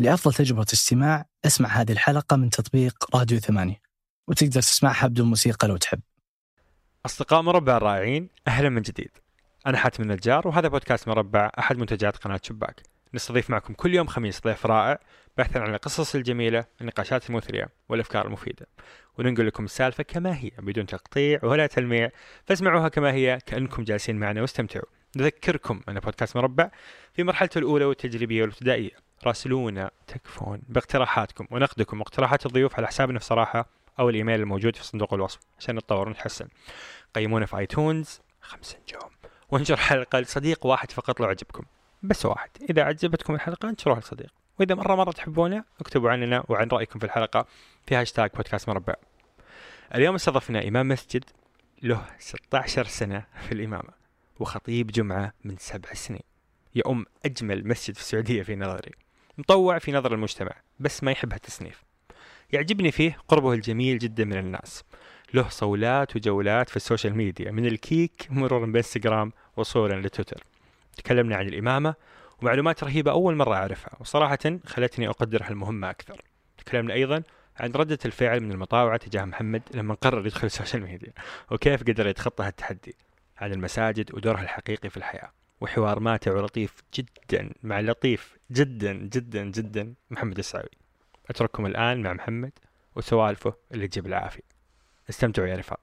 لأفضل تجربة استماع اسمع هذه الحلقة من تطبيق راديو ثمانية وتقدر تسمعها بدون موسيقى لو تحب. أصدقاء مربع الرائعين أهلا من جديد. أنا حاتم النجار وهذا بودكاست مربع أحد منتجات قناة شباك. نستضيف معكم كل يوم خميس ضيف رائع بحثا عن القصص الجميلة النقاشات المثرية والأفكار المفيدة. وننقل لكم السالفة كما هي بدون تقطيع ولا تلميع. فاسمعوها كما هي كأنكم جالسين معنا واستمتعوا. نذكركم أن بودكاست مربع في مرحلته الأولى والتجريبية والابتدائية. راسلونا تكفون باقتراحاتكم ونقدكم واقتراحات الضيوف على حسابنا في صراحة أو الإيميل الموجود في صندوق الوصف عشان نتطور ونتحسن. قيمونا في آيتونز خمس نجوم. وانشر حلقة لصديق واحد فقط لو عجبكم بس واحد. إذا عجبتكم الحلقة انشروها لصديق. وإذا مرة مرة تحبونا اكتبوا عننا وعن رأيكم في الحلقة في هاشتاج بودكاست مربع. اليوم استضفنا إمام مسجد له 16 سنة في الإمامة وخطيب جمعة من سبع سنين. يؤم أجمل مسجد في السعودية في نظري. مطوع في نظر المجتمع بس ما يحبها التصنيف يعجبني فيه قربه الجميل جدا من الناس. له صولات وجولات في ال social media من الكيك مرورا بإنستغرام وصولا لتويتر. تكلمنا عن الإمامة ومعلومات رهيبة أول مرة أعرفها وصراحة خلتني أقدر هالمهمة أكثر. تكلمنا أيضا عن ردة الفعل من المطاوعة تجاه محمد لما قرر يدخل ال social media وكيف قدر يتخطى هالتحدي عن المساجد ودورها الحقيقي في الحياة. وحوار ماتع ولطيف جدا مع لطيف جدا جدا جدا. محمد السعوي أترككم الآن مع محمد وسوالفه اللي تجيب العافية. استمتعوا يا رفاق.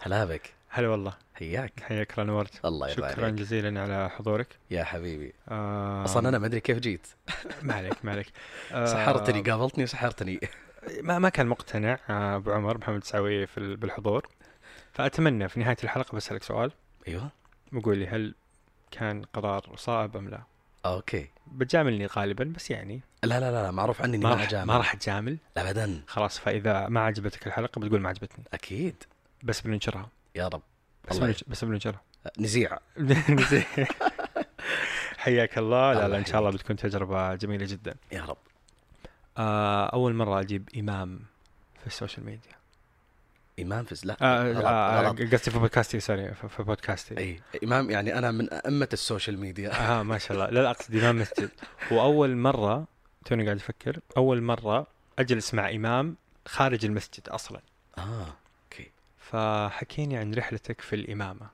هلا بك. هلا والله. حياك. حياك الله نورت الله يرضى شكرا عليك جزيلا على حضورك. يا حبيبي. آه أصلا أنا ما أدري كيف جيت. ما عليك ما عليك. آه سحرتني قابلتني وسحرتني. ما ما كان مقتنع آه، أبو عمر محمد السعوي في ال- بالحضور. فأتمنى في نهاية الحلقة بسألك سؤال. أيوه. وقول لي هل كان قرار صائب أم لا؟ أوكي. بتجاملني غالبا بس يعني. لا لا لا معروف عني إني ما ما راح اجامل ما راح تجامل ابدا. خلاص فإذا ما عجبتك الحلقة بتقول ما عجبتني. أكيد. بس بننشرها. يا رب. بس الله بننش- بس بننشرها. نزيع. حياك الله. لا لا إن شاء الله. بتكون تجربة جميلة جدا. يا رب. آه أول مرة أجيب إمام في ال social media. امام فز لا آه آه غلط. قصدي في بودكاستي sorry في في بودكاستي اي إمام يعني أنا من أئمة ال social media. آه ما شاء الله. لا لا أقصد إمام مسجد. وأول مرة توني قاعد أفكر أول مرة أجلس مع إمام خارج المسجد أصلا. آه okay. فحكيني عن رحلتك في الإمامة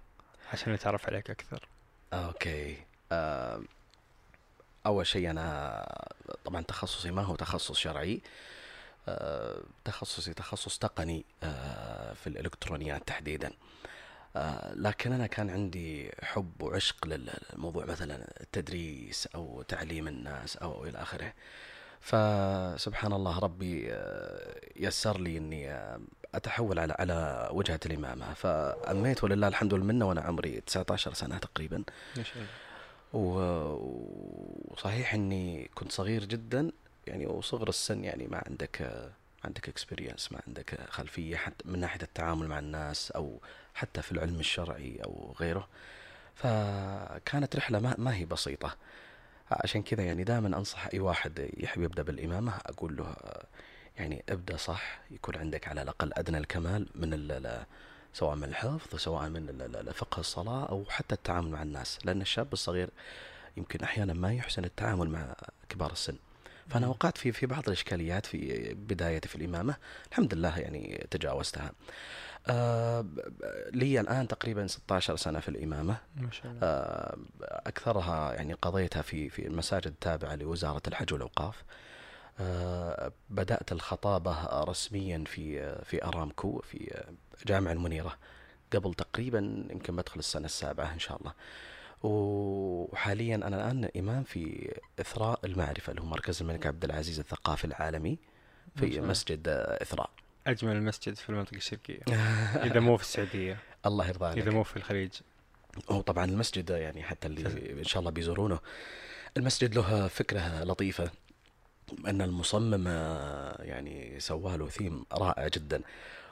عشان نتعرف عليك أكثر. أوكي. آه، أول شيء أنا طبعا تخصصي ما هو تخصص شرعي. آه، تخصصي تخصص تقني آه، في الإلكترونيات تحديدا. آه، لكن أنا كان عندي حب وعشق للموضوع مثلا التدريس أو تعليم الناس أو إلى آخره. فسبحان الله ربي آه، يسر لي إني آه، أتحول على على وجهة الإمامة. فأميت ولله الحمد والمنة وأنا عمري 19 سنة تقريبا. ما شاء الله. وصحيح إني كنت صغير جدا يعني وصغر السن يعني ما عندك ما عندك اكسبيرينس ما عندك خلفية حتى من ناحية التعامل مع الناس أو حتى في العلم الشرعي أو غيره. فكانت رحلة ما, ما هي بسيطة. عشان كذا يعني دائما أنصح أي واحد يحب يبدأ بالإمامة أقول له يعني ابدأ صح يكون عندك على الأقل أدنى الكمال من سواء من الحفظ سواء من فقه الصلاة أو حتى التعامل مع الناس. لأن الشاب الصغير يمكن أحيانا ما يحسن التعامل مع كبار السن. فأنا. وقعت في في بعض الإشكاليات في بدايتي في الإمامة. الحمد لله يعني تجاوزتها. آه لي الآن تقريبا 16 سنة في الإمامة. ما شاء الله. آه، أكثرها يعني قضيتها في في المساجد التابعة لوزارة الحج والأوقاف. آه، بدأت الخطابة رسميا في في أرامكو في جامع المنيرة قبل تقريبا يمكن بدخل السنة السابعة إن شاء الله. وحاليا أنا الآن إمام في إثراء المعرفة اللي هو مركز الملك عبد العزيز الثقافي العالمي في. مسجد إثراء. أجمل المسجد في المنطقة الشرقية. إذا مو في السعودية. الله يرضى عليك إذا مو في الخليج. هو طبعا المسجد يعني حتى اللي. إن شاء الله بيزورونه. المسجد له فكرة لطيفة. أن المصمم يعني سوى له ثيم رائع جدا.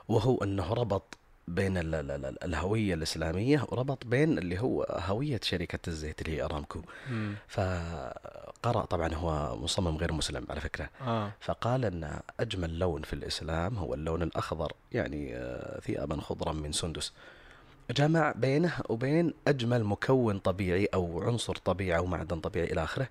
وهو أنه ربط بين ال- ال- ال- الهوية الإسلامية وربط بين اللي هو هوية شركة الزيت اللي هي ارامكو مم. فقرأ طبعا هو مصمم غير مسلم على فكرة. آه. فقال إن أجمل لون في الإسلام هو اللون الأخضر يعني آه، ثيابا خضرا من سندس. جمع بينه وبين أجمل مكون طبيعي أو عنصر طبيعي أو معدن طبيعي إلى آخره.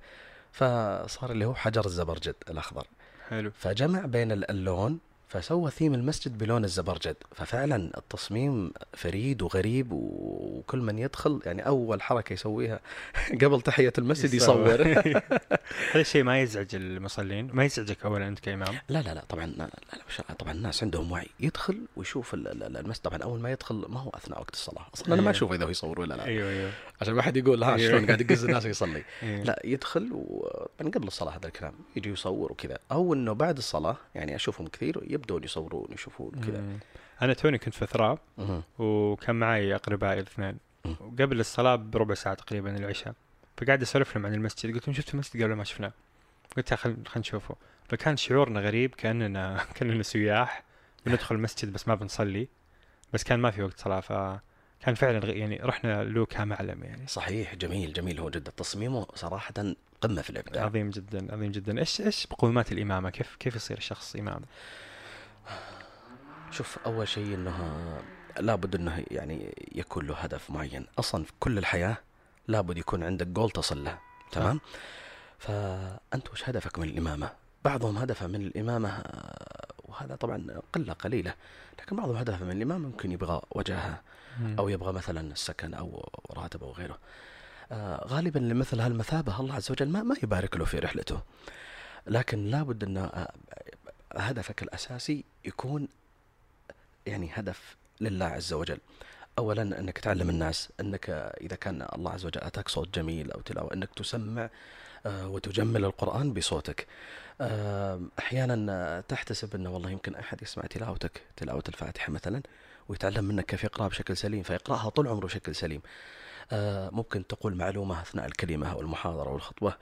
فصار اللي هو حجر الزبرجد الأخضر. حلو. فجمع بين ال- اللون فسوى ثيم المسجد بلون الزبرجد. ففعلا التصميم فريد وغريب و- وكل من يدخل يعني أول حركة يسويها قبل تحية المسجد يصور. هذا الشيء ما يزعج المصلين ما يزعجك اولا أنت كإمام. لا لا لا طبعا لا لا لا ما شاء الله طبعا الناس عندهم وعي. يدخل ويشوف ال- ال- ال- المسجد. طبعا أول ما يدخل ما هو أثناء وقت الصلاة أصلا. أنا ما أيوه. أشوف إذا هو يصور ولا لا. أيوه أيوه. عشان ما حد يقول ها أيوه. شلون قاعد يقز الناس ويصلي إيه. لا يدخل ومن قبل الصلاة هذا الكلام. يجي يصور وكذا. أو إنه بعد الصلاة يعني أشوفهم كثير يبدون يصورون يشوفون كذا. أنا توني كنت في ثراب. وكان معي اقربائي الاثنين. وقبل الصلاة بربع ساعة تقريبا العشاء. فقاعد أسولف لهم عن المسجد. قلت لهم شفتوا المسجد قبل ما شفناه. قلت خل خلينا نشوفه. فكان شعورنا غريب كاننا كأننا سياح. بندخل المسجد بس ما بنصلي. بس كان ما في وقت صلاة فكان فعلا يعني رحنا له كمعلم يعني. صحيح جميل جميل. هو جدا. تصميمه صراحة قمة في الإبداع. عظيم جدا عظيم جدا. إيش إيش مقومات الإمامة؟ كيف كيف يصير الشخص إمام؟ شوف أول شيء انه لابد إنه يعني يكون له هدف معين. أصلا في كل الحياة لابد يكون عندك جول تصل له تمام؟ فأنت وش هدفك من الإمامة؟ بعضهم هدفه من الإمامة وهذا طبعا قلة قليلة لكن بعضهم هدفه من الإمامة ممكن يبغى وجهها أو يبغى مثلا السكن أو راتب أو غيره. آه غالبا لمثل هالمثابة الله عز وجل ما ما يبارك له في رحلته. لكن لابد ان آه، هدفك الأساسي يكون يعني هدف لله عز وجل. اولا أنك تعلم الناس أنك إذا كان الله عز وجل أتاك صوت جميل أو تلاوة أنك تسمع آه، وتجمل القرآن بصوتك. آه، أحيانا تحتسب أنه والله يمكن أحد يسمع تلاوتك تلاوة الفاتحة مثلا ويتعلم منك كيف يقرأها بشكل سليم فيقرأها طول عمره بشكل سليم. آه، ممكن تقول معلومة أثناء الكلمة أو المحاضرة أو الخطبه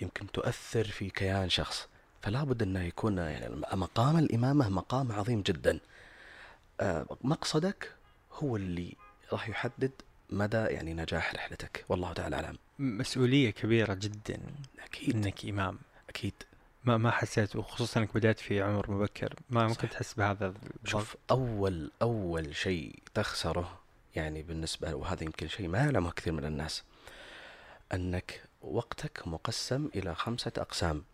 يمكن تؤثر في كيان شخص. فلا بد انه يكون يعني مقام الإمامة مقام عظيم جدا. آه، مقصدك هو اللي راح يحدد مدى يعني نجاح رحلتك. والله تعالى أعلم. مسؤولية كبيرة جدا أكيد. إنك إمام. أكيد. ما ما حسيت وخصوصا إنك بدأت في عمر مبكر. ما ممكن. تحس بهذا شوف اول أول شيء تخسره يعني بالنسبة وهذا يمكن شيء ما يعلمه كثير من الناس أنك وقتك مقسم إلى خمسة أقسام.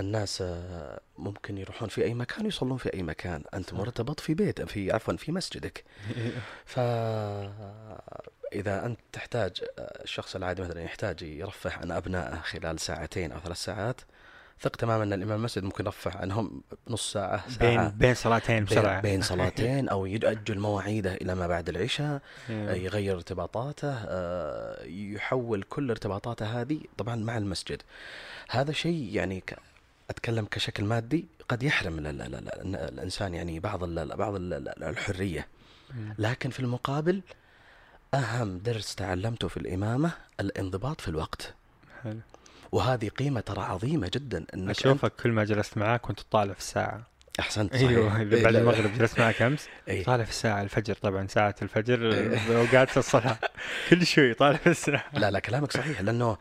الناس آه، ممكن يروحون في أي مكان يصلون في أي مكان أنت. مرتبط في بيت في عفوا في مسجدك فإذا أنت تحتاج الشخص العادي مثلا يحتاج يرفه عن أبنائه خلال ساعتين أو ثلاث ساعات ثق تماما أن الإمام المسجد ممكن يرفه عنهم نص ساعة ساعة بين بين صلاتين بين, بسرعة بين صلاتين أو يأجل مواعيده إلى ما بعد العشاء إيه. يغير ارتباطاته آه، يحول كل ارتباطاته هذه طبعا مع المسجد هذا شيء يعني. أتكلم كشكل مادي قد يحرم ال- ال- ال- الإنسان يعني بعض ال- بعض ال- ال- الحرية. لكن في المقابل أهم درس تعلمته في الإمامة الانضباط في الوقت حلو. وهذه قيمة ترى عظيمة جدا إنك أشوفك كل ما جلست معاك كنت تطالع في الساعة أحسنت صحيح. أيوه إيه، بعد لا- المغرب جلست معك أمس إيه. طالع في الساعة الفجر طبعا ساعة الفجر إيه. اوقات الصلاة كل شوي طالع في الساعة لا لا كلامك صحيح لأنه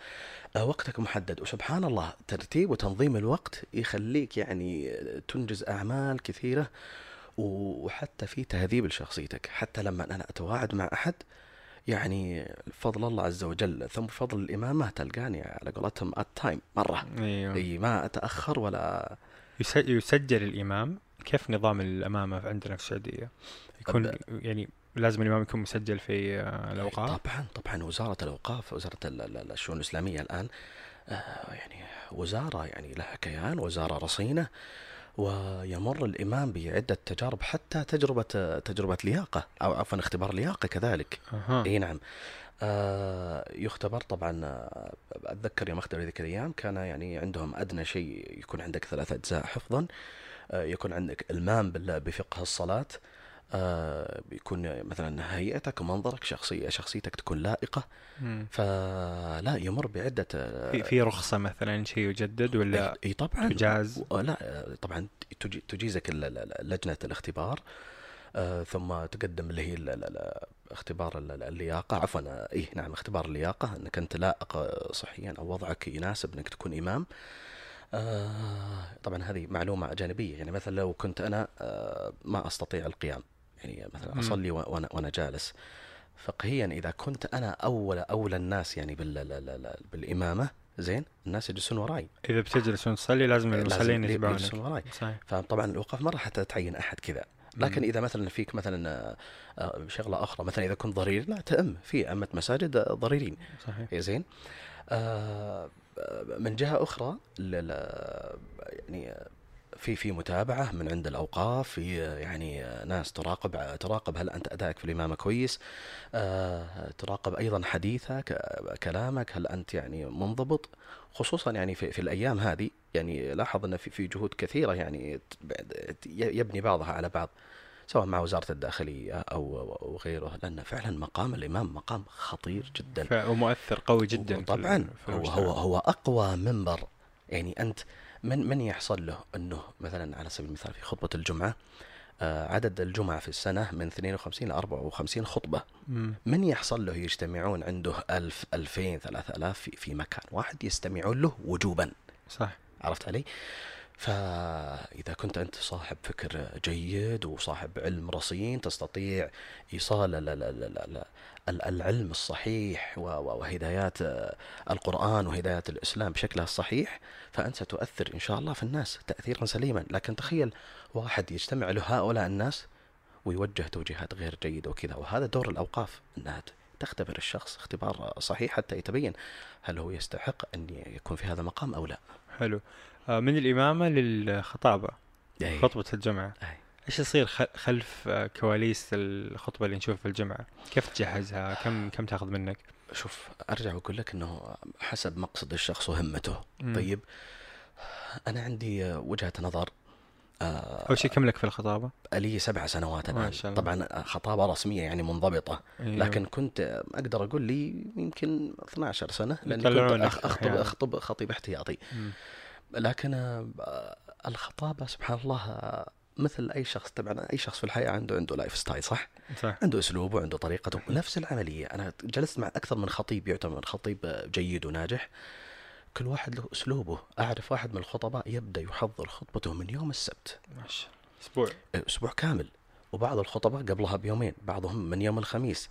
وقتك محدد. وسبحان الله ترتيب وتنظيم الوقت يخليك يعني تنجز أعمال كثيرة وحتى في تهذيب لشخصيتك. حتى لما أنا أتواعد مع أحد يعني فضل الله عز وجل ثم بفضل الإمامة تلقاني على قولتهم at time مرة. أيوه. أي ما أتأخر ولا يس- يسجل الإمام. كيف نظام الأمامة عندنا في السعودية؟ يكون يعني لازم الإمام يكون مسجل في آه، الأوقاف. طبعا طبعا وزارة الأوقاف وزارة ال- ال- الشؤون الإسلامية الآن آه، يعني وزارة يعني لها كيان وزارة رصينة ويمر الإمام بعدة تجارب حتى تجربة تجربة لياقة أو عفوا اختبار لياقة كذلك. إي نعم. آه يختبر طبعا أتذكر يوم أختبر ذيك الأيام كان يعني عندهم أدنى شيء يكون عندك ثلاث أجزاء حفظا آه يكون عندك إلمام بفقه الصلاة آه بيكون مثلا هيئتك ومنظرك شخصية شخصيتك تكون لائقة. مم. فلا يمر بعدة آه، في في رخصة مثلا شيء يجدد ولا اي طبعا. تجاز؟ لا طبعا تجي- تجيزك لجنة الاختبار آه، ثم تقدم اللي هي اختبار ال- ال- اللياقة. عفوا اي نعم اختبار اللياقة إنك أنت لائق صحيا أو وضعك يناسب إنك تكون إمام. آه، طبعا هذه معلومة جانبية. يعني مثلا لو كنت أنا آه، ما أستطيع القيام. يعني مثلا. أصلي وأنا وأنا جالس. فقهيا إذا كنت أنا أول اولى الناس يعني بال ال- ال- ال- بالإمامة زين الناس يجلسون وراي. إذا بتجلس وتصلي لازم المصلين يتبعونك يجلسون وراي. صحيح. فطبعا الاوقاف ما راح تعين أحد كذا. لكن. إذا مثلا فيك مثلا آه، آه، شغلة أخرى مثلا إذا كنت ضرير لا تأم. في أئمة مساجد آه، ضريرين. صحيح. زين. آه، من جهة أخرى يعني آه، في في متابعة من عند الأوقاف في يعني ناس تراقب تراقب هل أنت أدائك في الامامه كويس؟ آه، تراقب أيضا حديثك كلامك هل أنت يعني منضبط؟ خصوصا يعني في, في الأيام هذه يعني لاحظ أن في في جهود كثيرة يعني يبني بعضها على بعض سواء مع وزارة الداخلية أو أو غيره لأن فعلا مقام الإمام مقام خطير جدا. ومؤثر قوي جدا طبعا هو. هو هو أقوى منبر. يعني أنت من من يحصل له أنه مثلا على سبيل المثال في خطبة الجمعة آه، عدد الجمعة في السنة من 52 ل 54 خطبة مم. من يحصل له يجتمعون عنده ألف ألفين ثلاثة ألاف في, في مكان واحد يستمعون له وجوبا صح عرفت علي؟ فإذا كنت أنت صاحب فكر جيد وصاحب علم رصين تستطيع إيصال ال- ال- ال- ال- ال- العلم الصحيح وهدايات آه، القرآن وهدايات الإسلام بشكلها الصحيح فأنت ستؤثر إن شاء الله في الناس تأثيرا سليما لكن تخيل واحد يجتمع له هؤلاء الناس ويوجه توجيهات غير جيدة وكذا وهذا دور الأوقاف أنها تختبر الشخص اختبار صحيح حتى يتبين هل هو يستحق أن يكون في هذا المقام أو لا حلو آه، من الإمامة للخطابة أي. خطبة الجمعة أي. إيش يصير خلف كواليس الخطبة اللي نشوفها في الجمعة؟ كيف تجهزها؟ كم كم تاخذ منك؟ شوف أرجع وأقول لك إنه حسب مقصد الشخص وهمته مم. طيب أنا عندي وجهة نظر آه أول شيء كم لك في الخطابة؟ لي سبع سنوات الآن. طبعا خطابة رسمية يعني منضبطة أيوه. لكن كنت أقدر أقول لي يمكن 12 سنة لاني كنت أخطب أحياناً. أخطب خطيب احتياطي مم. لكن آه، الخطابة سبحان الله آه، مثل أي شخص طبعا أي شخص في الحياة عنده عنده lifestyle صح؟ صح. عنده أسلوبه عنده طريقته نفس العملية. أنا جلست مع أكثر من خطيب يعتبر خطيب جيد وناجح. كل واحد له أسلوبه. أعرف واحد من الخطباء يبدأ يحضر خطبته من يوم السبت. ما شاء الله. أسبوع. أسبوع كامل. وبعض الخطباء قبلها بيومين بعضهم من يوم الخميس.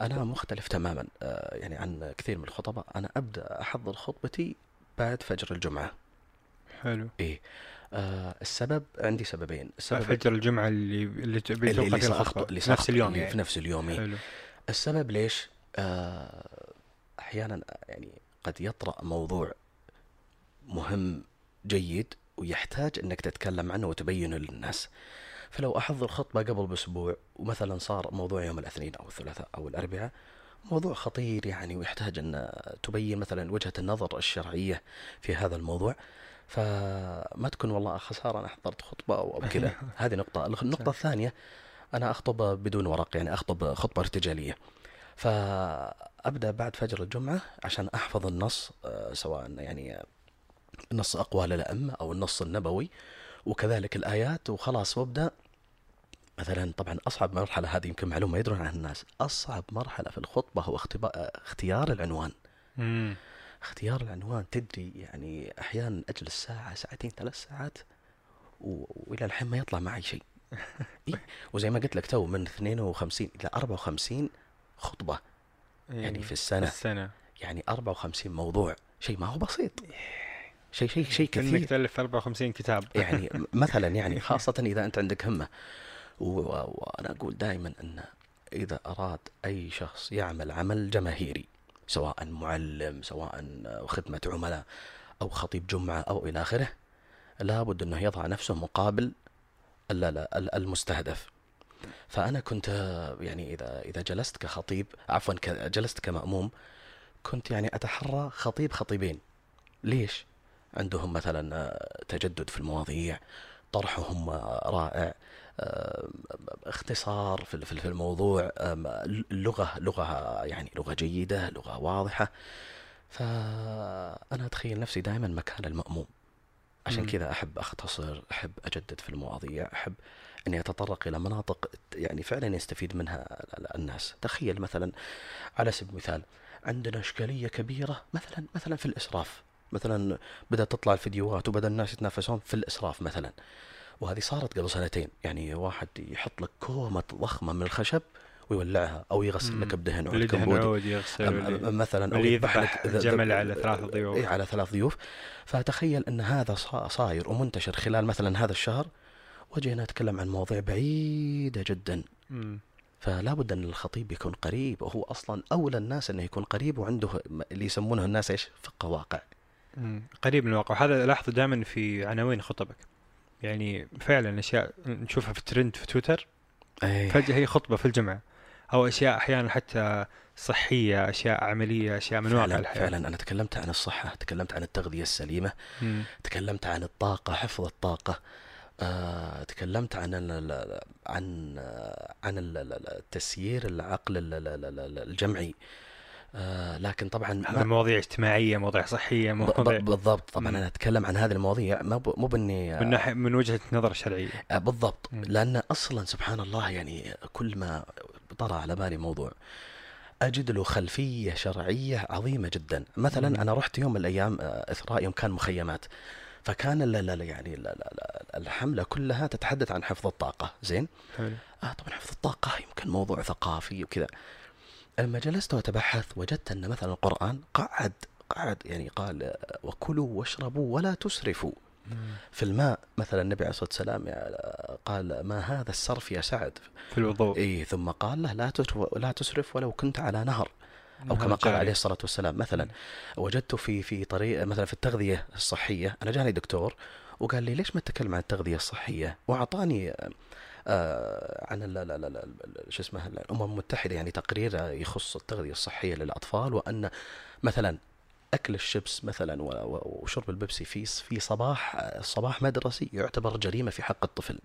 أنا مختلف تماما آه، يعني عن كثير من الخطباء. أنا أبدأ أحضر خطبتي بعد فجر الجمعة. حلو. إيه. آه السبب عندي سببين السبب فجر الجمعة اللي اللي تبي اللي, اللي الخطبة اللي نفس اليوم اللي يعني في نفس اليوم. حلو السبب ليش؟ آه أحيانا يعني قد يطرأ موضوع مهم جيد ويحتاج إنك تتكلم عنه وتبينه للناس. فلو أحضر خطبة قبل بأسبوع ومثلا صار موضوع يوم الاثنين أو الثلاثاء أو الأربعاء موضوع خطير يعني ويحتاج إن تبين مثلا وجهة النظر الشرعية في هذا الموضوع فما تكون والله خسارة أنا حضرت خطبة أو أو كذا. هذه نقطة. النقطة الثانية أنا أخطب بدون ورق يعني أخطب خطبة ارتجالية. فأبدأ بعد فجر الجمعة عشان أحفظ النص آه، سواء يعني نص أقوال الائمه أو النص النبوي وكذلك الآيات وخلاص وأبدأ. مثلا طبعا أصعب مرحلة هذه يمكن معلومة يدرون عنها الناس أصعب مرحلة في الخطبة هو اختبا- اختيار العنوان. اختيار العنوان تدري يعني أحيانا أجلس ساعة ساعتين ثلاث ساعات و... وإلى الحين ما يطلع معي شيء. إيه؟ وزي ما قلت لك تو من 52 إلى 54 خطبة. يعني إيه. في السنة. السنة. يعني 54 موضوع. شيء ما هو بسيط. شيء شيء شيء كثير. تألف 54 كتاب. يعني مثلا يعني خاصة إذا أنت عندك همة. و- و- وأنا أقول دائما أن إذا أراد أي شخص يعمل عمل جماهيري سواء معلم سواء خدمة عملاء أو خطيب جمعة أو إلى آخره لابد أنه يضع نفسه مقابل ال- ال- ال- المستهدف. فأنا كنت يعني إذا إذا جلست كخطيب عفوا جلست كمأموم كنت يعني أتحرى خطيب خطيبين. ليش؟ عندهم مثلا آه، تجدد في المواضيع طرحهم آه، رائع. آه، اختصار في الموضوع اللغة لغة يعني لغة جيدة لغة واضحة. فأنا أتخيل نفسي دائما مكان المأموم. عشان. كذا أحب أختصر أحب أجدد في المواضيع أحب أني أتطرق إلى مناطق يعني فعلا يستفيد منها ال- الناس. تخيل مثلا على سبيل المثال عندنا إشكالية كبيرة مثلا مثلا في الإسراف. مثلا بدأت تطلع الفيديوهات وبدأ الناس يتنافسون في الإسراف مثلا. وهذه صارت قبل سنتين يعني واحد يحط لك كومة ضخمة من الخشب ويولعها أو يغسل. لك بدهن عود كمبودي عود يغسل أم- واللي- أم- مثلا أو يذبح لك جمل على ثلاث ضيوف. اي على ثلاث ضيوف فتخيل أن هذا صا- صاير ومنتشر خلال مثلا هذا الشهر وجينا نتكلم عن مواضيع بعيدة جدا مم. فلا بد أن الخطيب يكون قريب وهو أصلا أولى الناس أنه يكون قريب وعنده اللي يسمونه الناس إيش؟ فقه واقع. مم. قريب من الواقع وهذا لاحظه دائما في عناوين خطبك يعني فعلا أشياء نشوفها في ترند في تويتر أي. فجأة هي خطبة في الجمعة أو أشياء أحيانا حتى صحية أشياء عملية أشياء من واقع فعلا الحياة فعلا أنا تكلمت عن الصحة، تكلمت عن التغذية السليمة، مم. تكلمت عن الطاقة، حفظ الطاقة. آه، تكلمت عن ال عن آه، عن ال- ال- التسيير العقل ال- ال- ال- ال- الجمعي آه، لكن طبعا هذا مواضيع اجتماعية مواضيع صحية مواضيع بالضبط. طبعا. أنا أتكلم عن هذه المواضيع ما مو بإني من ناحية من وجهة نظر شرعية. آه، بالضبط. لأن أصلا سبحان الله يعني كل ما طرى على بالي موضوع أجد له خلفية شرعية عظيمة جدا. مثلا. أنا رحت يوم من الأيام آه، إثراء يوم كان مخيمات. فكان ال- ال- يعني ال- ال- الحملة كلها تتحدث عن حفظ الطاقة. زين؟ حلو. آه طبعا حفظ الطاقة يمكن موضوع ثقافي وكذا. لما جلست وأتبحث وجدت أن مثلا القرآن قعد قعد يعني قال وكلوا واشربوا ولا تسرفوا. في الماء مثلا النبي عليه الصلاة والسلام قال ما هذا السرف يا سعد؟ في الوضوء. إيه ثم قال له لا لا تسرف ولو كنت على نهر. أو كما قال. عليه الصلاة والسلام مثلا. وجدت في في طريق مثلا في التغذية الصحية أنا جاني دكتور وقال لي ليش ما تتكلم عن التغذية الصحية؟ وأعطاني عن ال- ال- شو اسمه الأمم المتحدة يعني تقرير يخص التغذية الصحية للأطفال وأن مثلا أكل الشيبس مثلا وشرب البيبسي في في صباح الصباح مدرسي يعتبر جريمة في حق الطفل.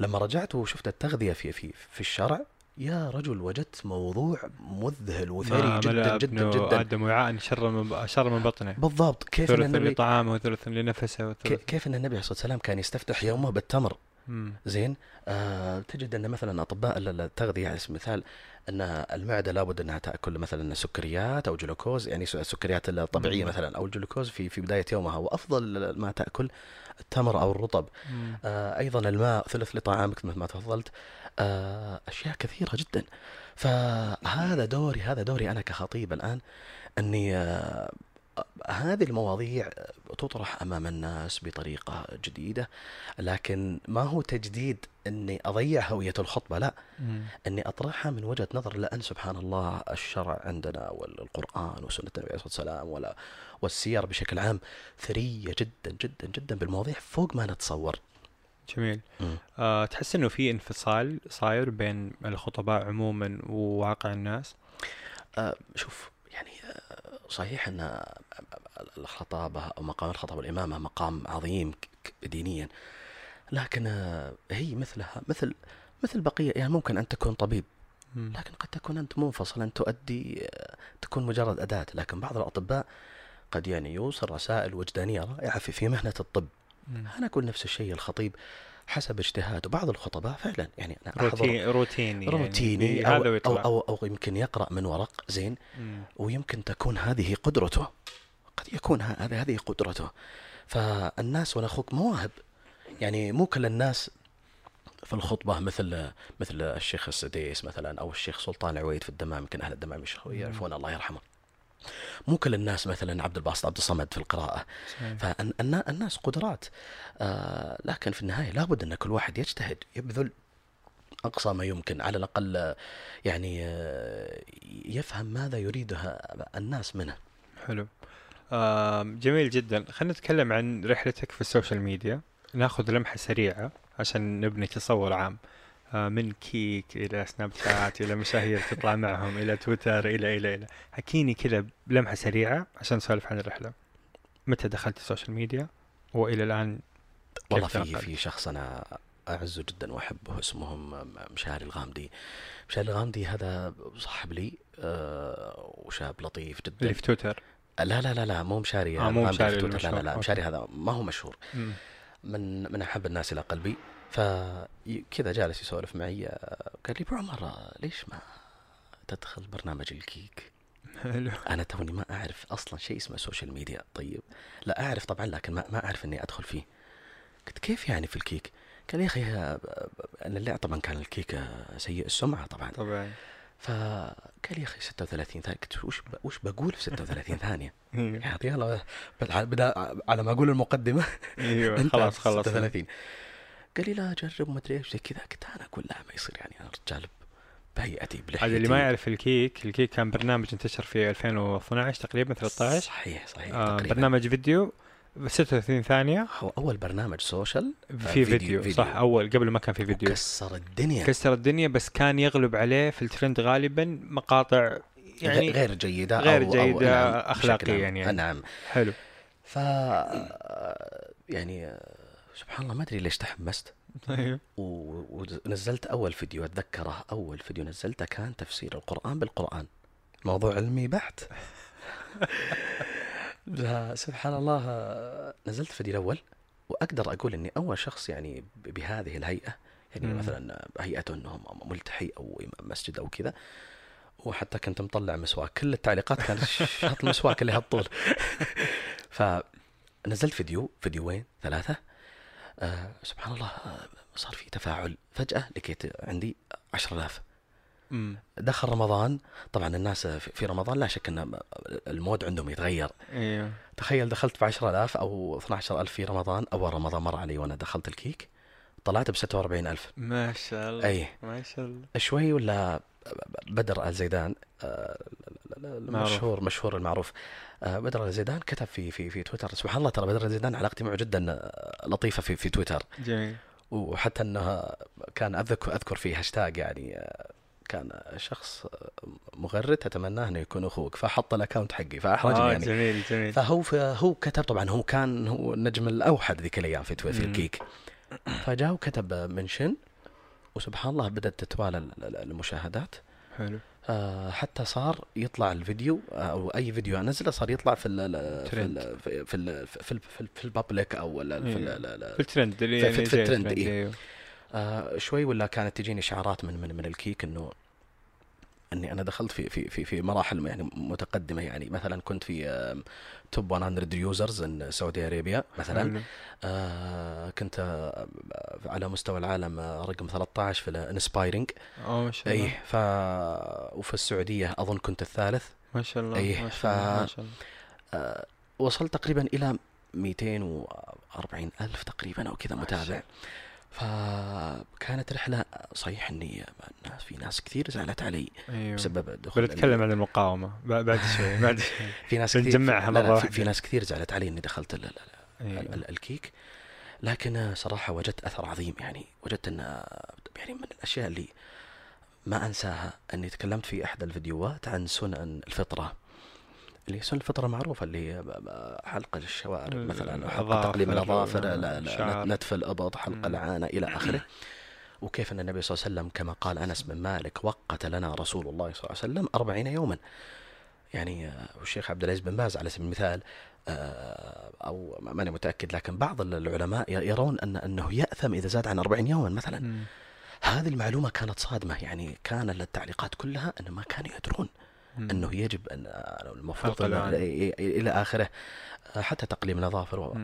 لما رجعت وشفت التغذية في في في الشرع يا رجل وجدت موضوع مذهل وثري جدا جدا جدا آدم وعاء شر من شر من بطنه بالضبط كيف إن ثلث النبي لطعامه وثلث لنفسه وثلث كيف إن النبي عليه الصلاه والسلام كان يستفتح يومه بالتمر. زين؟ آه تجد أن مثلا أطباء ال- التغذية على سبيل المثال أن المعدة لابد أنها تأكل مثلا سكريات أو جلوكوز يعني السكريات الطبيعية. مثلا أو الجلوكوز في في بداية يومها وأفضل ما تأكل التمر أو الرطب. آه أيضا الماء ثلث لطعامك مثل ما تفضلت. آه أشياء كثيرة جدا. فهذا دوري هذا دوري أنا كخطيب الآن أني آه هذه المواضيع تطرح أمام الناس بطريقة جديدة لكن ما هو تجديد إني أضيع هوية الخطبة لا مم. إني أطرحها من وجهة نظر لأن سبحان الله الشرع عندنا والقرآن وسنه النبي عليه الصلاة والسلام ولا والسير بشكل عام ثرية جدا جدا جدا بالمواضيع فوق ما نتصور. جميل مم. أه تحس إنه في انفصال صاير بين الخطباء عموما وواقع الناس آه، شوف يعني آه، صحيح أن الخطابة أو مقام الخطابه والامامه مقام عظيم دينيا لكن هي مثلها مثل مثل بقية يعني ممكن أن تكون طبيب. لكن قد تكون أنت منفصل أن تؤدي تكون مجرد أداة لكن بعض الأطباء قد يعني يوصل رسائل وجدانية رائعة في في مهنة الطب. أنا أقول نفس الشيء الخطيب حسب اجتهاد وبعض الخطباء فعلا. يعني أحضر روتين روتيني يعني روتيني هذا أو, أو, أو, أو يمكن يقرأ من ورق زين. مم. ويمكن تكون هذه قدرته. قد يكون ه- هذه قدرته. فالناس وأنا أخوك مواهب. يعني مو كل الناس في الخطبة مثل مثل الشيخ السديس مثلا أو الشيخ سلطان العويد في الدمام. يمكن أهل الدمام يعرفون الله يرحمه. مو كل الناس مثلا عبد الباسط عبد الصمد في القراءة. فالناس قدرات. آه لكن في النهاية لابد أن كل واحد يجتهد يبذل أقصى ما يمكن على الأقل آه، يعني آه، يفهم ماذا يريدها الناس منه. حلو. آم، جميل جدا. خلينا نتكلم عن رحلتك في ال social media. ناخذ لمحة سريعة عشان نبني تصور عام. آه، من كيك إلى سناب شات إلى مشاهير تطلع معهم إلى تويتر إلى إلى إلى حكيني كذا بلمحة سريعة عشان نسولف عن الرحلة متى دخلت ال social media وإلى الآن كيف والله في؟ في شخص أنا اعزه جدا وأحبه اسمه م- مشاري الغامدي مشاري الغامدي هذا صاحب لي آه وشاب لطيف جدا اللي في تويتر لا لا لا لا مو مشاري آه، مو في مشاري تويتر. لا لا. لا. مشاري هذا ما هو مشهور مم. من من أحب الناس إلى قلبي فكذا جالس يسولف معي آه، قال لي عمر آه، ليش ما تدخل برنامج الكيك؟ حلو. أنا توني ما أعرف أصلا شيء اسمه social media طيب؟ لا أعرف طبعا لكن ما ما أعرف إني أدخل فيه. قلت كيف يعني في الكيك؟ قال يا أخي آه، أنا اللي طبعا كان الكيك آه، سيء السمعة طبعا. طبعا. فقال يا أخي 36 ثانية. قلت وش وش بقول في 36 ثانية؟ يلا بد- بدا على ما أقول المقدمة. أيوه خلاص خلاص. 36 قال لي لا جرب ما أدري إيش زي كذا قلت أنا أقول لا ما يصير يعني أنا رجال بهيئتي بلحيتي هذا اللي ما يعرف الكيك الكيك كان برنامج انتشر في 2012 تقريبا 13 صحيح صحيح آه تقريبا. برنامج فيديو 36 ثانية. هو أول برنامج social؟ في فيديو, فيديو. صح أول قبل ما كان في فيديو. كسر الدنيا. كسر الدنيا بس كان يغلب عليه في الترند غالبا مقاطع يعني يعني غير جيدة غير أو أو جيدة نعم أخلاقيا عام. يعني. نعم. حلو. ف يعني آه، سبحان الله ما أدري ليش تحمست. و- ونزلت أول فيديو أتذكره أول فيديو نزلته كان تفسير القرآن بالقرآن. موضوع علمي بحت. سبحان الله نزلت الفيديو الأول وأقدر أقول إني أول شخص يعني بهذه الهيئة يعني مم. مثلا هيئته إنهم ملتحي أو امام مسجد أو كذا وحتى كنت مطلع مسواك. كل التعليقات كانت شاط المسواك اللي هالطول. فنزلت فيديو فيديوين ثلاثة. آه سبحان الله آه صار في تفاعل فجأة لقيت عندي 10000 أمم. دخل رمضان طبعا الناس في في رمضان لا شك إن ال mood عندهم يتغير. أيوه تخيل دخلت ب 10000 أو 12000 في رمضان أول رمضان مر علي وأنا دخلت الكيك طلعت ب 46000 ما شاء الله اي ما شاء الله. شوي ولا بدر ال زيدان المشهور مشهور المعروف. آه، بدر ال زيدان كتب في في في تويتر. سبحان الله ترى بدر ال زيدان علاقتي معه جدا آه، لطيفة في في تويتر. جميل. وحتى انه كان اذكر أذكر في هاشتاج يعني آه، كان شخص مغرد اتمناه إنه يكون أخوك فحط ال account حقي فأحرجني آه يعني. جميل جميل. فهو هو كتب طبعا هو كان هو النجم الأوحد ذيك الأيام في توي- في. الكيك. فجاء وكتب منشن وسبحان الله بدأت تتوالى ال- ال- المشاهدات. حلو. حتى صار يطلع الفيديو آه، أو أي فيديو أنزله صار يطلع في ال في. ال في ال في ال في, ال في, ال في أو ال- في, ال- إيه. في الترند في- يعني في- زي الترند، إيه. أيوه آه شوي ولا كانت تجيني اشعارات من من من الكيك إنه اني أنا دخلت في في في في مراحل يعني متقدمة يعني. مثلا كنت في top 100 users in Saudi Arabia مثلا. آه كنت آه على مستوى العالم آه، رقم 13 في الانسبايرنج آه ما شاء الله. اي ف وفي السعودية أظن كنت الثالث. ما شاء الله إيه، ما ف- ما شاء الله. آه وصلت تقريبا إلى 240 ألف تقريبا أو كذا ما شاء متابع فكانت رحله صحيح اني الناس في ناس كثير زعلت علي أيوه. بسبب دخول بنتكلم عن المقاومة. ب- بعد شوي بعد شوي. في ناس كثير لا مرة في. في ناس كثير زعلت علي إني دخلت ال ال أيوة. ال ال الكيك. لكن صراحة وجدت أثر عظيم يعني وجدت إن يعني من الأشياء اللي ما أنساها إني تكلمت في احد الفيديوهات عن سنن الفطرة. اللي هي الفطرة معروفة اللي هي حلق الشوارب ال- مثلا حلق تقليم الاظافر. نتف الابط حلق. العانة إلى آخره وكيف أن النبي صلى الله عليه وسلم كما قال أنس بن مالك وقت لنا رسول الله صلى الله عليه وسلم أربعين يوما يعني آه، والشيخ عبد العزيز بن باز على سبيل المثال آه، أو ما- ماني متأكد لكن بعض العلماء يرون ان أنه يأثم إذا زاد عن 40 يوما مثلا مم. هذه المعلومة كانت صادمة يعني كان التعليقات كلها انه ما كانوا يدرون. أنه يجب أن آه، المفروض أن. إيه- إيه- إلى آخره آه، حتى تقليم الأظافر و-.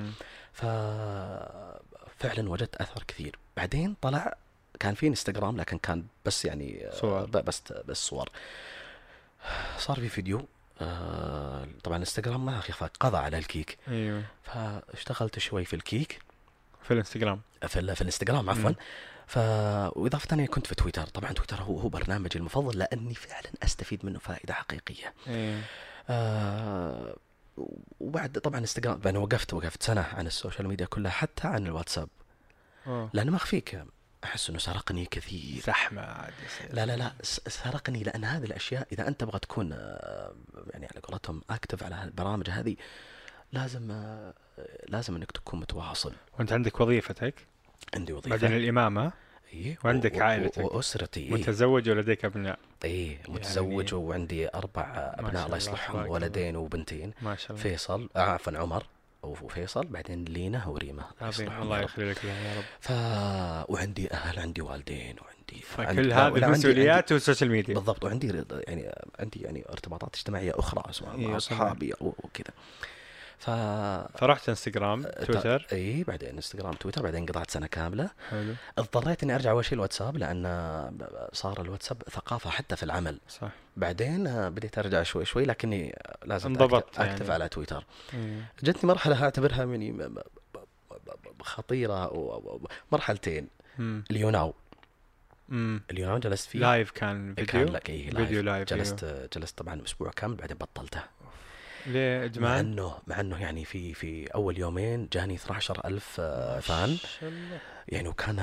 ففعلا وجدت أثر كثير بعدين طلع كان في إنستغرام لكن كان بس يعني آه، صور. بس بس صور صار في فيديو آه، طبعا إنستغرام ما أخي قضى على الكيك أيوه فاشتغلت شوي في الكيك في الإنستغرام في, في الإنستغرام عفوا. ف واضافه ثانية كنت في تويتر. طبعا تويتر هو هو برنامجي المفضل لأني فعلا أستفيد منه فائدة حقيقية. أيوه آه وبعد طبعا انستغرام أنا وقفت وقفت سنة عن السوشيال ميديا كلها حتى عن الواتساب. أوه. لأن ما أخفيك. أحس إنه سرقني كثير. زحمة عاد. لا لا لا سرقني لأن هذه الأشياء إذا أنت تبغى تكون آه، يعني على قولتهم اكتف على البرامج هذه لازم آه، لازم إنك تكون متواصل. وأنت عندك وظيفتك عندي وظيفة. بعدين الإمامة؟ إيه، وعندك و- عائلتك. وأسرتي إيه. متزوج ولديك أبناء. إيه متزوج وعندي أربع أبناء الله يصلحهم ولدين وبنتين. ما شاء الله. فيصل عفوا عمر وفيصل بعدين لينا وريما. الله. يخلي لك يا رب. ف وعندي أهل عندي والدين وعندي فكل هذه المسؤوليات والسوشيال ميديا. بالضبط وعندي يعني عندي يعني ارتباطات اجتماعية أخرى سواء إيه، مع طبعاً. اصحابي وكذا ف فرحت انستغرام تويتر. إي بعدين انستغرام تويتر بعدين قطعت سنة كاملة. حلو. اضطريت إني أرجع اول شيء الواتساب لأن صار الواتساب ثقافة حتى في العمل. صح. بعدين آه، بديت أرجع شوي شوي لكني لازم انضبطت أكتب يعني. على تويتر. إيه. جتني مرحلة أعتبرها م- م- ب- ب- خطيره مرحلتين. اليوناو. اليوناو جلست فيه. live كان كان فيديو لك إي فيديو live جلست جلست طبعا أسبوع كامل بعدين بطلته. ليه مع؟ انه مع إنه يعني في في أول يومين جاني 12000 آه، fan. الله. يعني وكان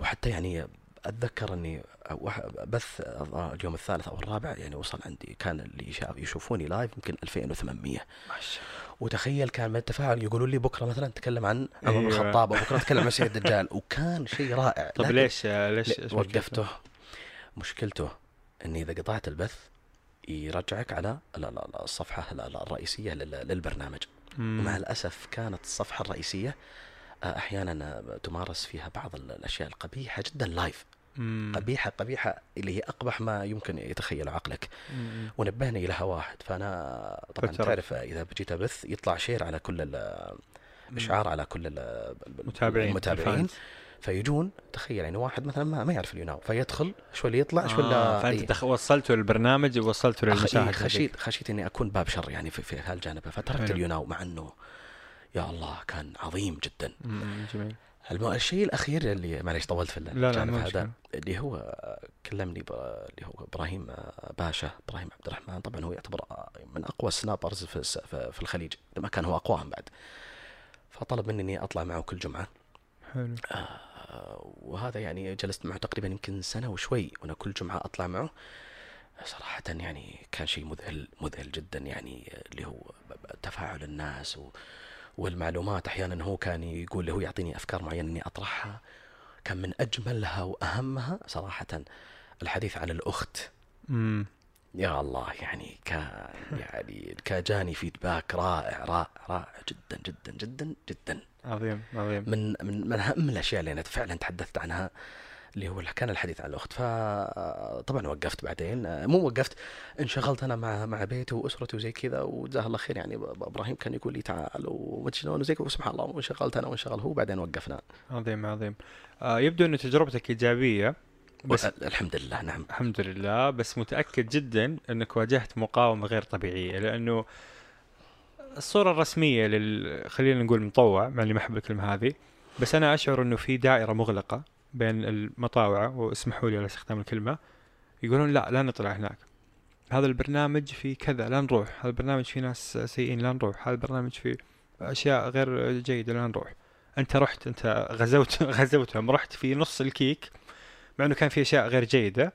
وحتى يعني أتذكر إني وح- بث اليوم الثالث أو الرابع يعني وصل عندي كان اللي يشوفوني live يمكن 2800 ما شاء وتخيل كان من التفاعل يقولوا لي بكرة مثلا تكلم عن عمر أيوة. الخطاب أو بكرة تكلم عن مسيح الدجال. وكان شيء رائع. لكن ليش ليش وقفته. مشكلته إني إذا قطعت البث يرجعك على ال- ال- الصفحة ال- ال- الرئيسية لل- للبرنامج. ومع الأسف كانت الصفحة الرئيسية آه، أحيانا آه، تمارس فيها بعض ال- الأشياء القبيحة جدا لايف مم. قبيحة قبيحة اللي هي أقبح ما يمكن يتخيل عقلك. ونبهني لها واحد فأنا طبعا فترة. تعرف إذا بجيت أبث يطلع share على كل إشعار على كل ال- متابعين المتابعين ال fans. فيجون تخيل يعني واحد مثلا ما, ما يعرف اليوناو فيدخل شوي اللي يطلع شوي آه اللي فأنت إيه. وصلته للبرنامج ووصلته إيه، للمشاهد خشيت خشيت إني أكون باب شر يعني في, في هالجانب فتركت. اليوناو مع إنه يا الله كان عظيم جدا. جميل الم... الشيء الأخير اللي معليش طولت في الجانب هذا. اللي هو كلمني ب... اللي هو إبراهيم باشا إبراهيم عبد الرحمن طبعا هو يعتبر من أقوى السنابرز في الس- في الخليج لما كان هو أقواهم بعد فطلب مني إني أطلع معه كل جمعة حلو آه، وهذا يعني جلست معه تقريبا يمكن سنة وشوي وأنا كل جمعة أطلع معه. صراحة يعني كان شيء مذهل مذهل جدا يعني اللي هو تفاعل الناس و والمعلومات. أحيانا هو كان يقول هو يعطيني أفكار معينة إني أطرحها. كان من أجملها وأهمها صراحة الحديث عن الأخت. مم. يا الله يعني كان يعني كان جاني فيدباك رائع رائع رائع جدا جدا جدا جدا. عظيم عظيم. من من من أهم الأشياء اللي أنا فعلا تحدثت عنها اللي هو كان الحديث عن الأخت. فطبعا وقفت بعدين. مو وقفت انشغلت أنا مع مع بيتي واسرتي وزي كذا وجزاه الله خير يعني إبراهيم كان يقول لي تعال ومدري شلون وزي كذا وسبحان الله وانشغلت أنا وانشغل هو بعدين وقفنا. عظيم عظيم. آه يبدو انه تجربتك إيجابية. بس الحمد لله نعم. الحمد لله. بس متأكد جدا أنك واجهت مقاومة غير طبيعية لأنه الصورة الرسمية لل خلينا نقول مطوع مع اني ما احب الكلمة هذه. بس أنا أشعر إنه في دائرة مغلقة بين المطاوعة واسمحوا لي على استخدام الكلمة. يقولون لا لا نطلع هناك. هذا البرنامج فيه كذا لا نروح. هذا البرنامج فيه ناس سيئين لا نروح. هذا البرنامج فيه أشياء غير جيدة لا نروح. أنت رحت أنت غزوت غزوتهم. رحت في نص الكيك مع إنه كان في أشياء غير جيدة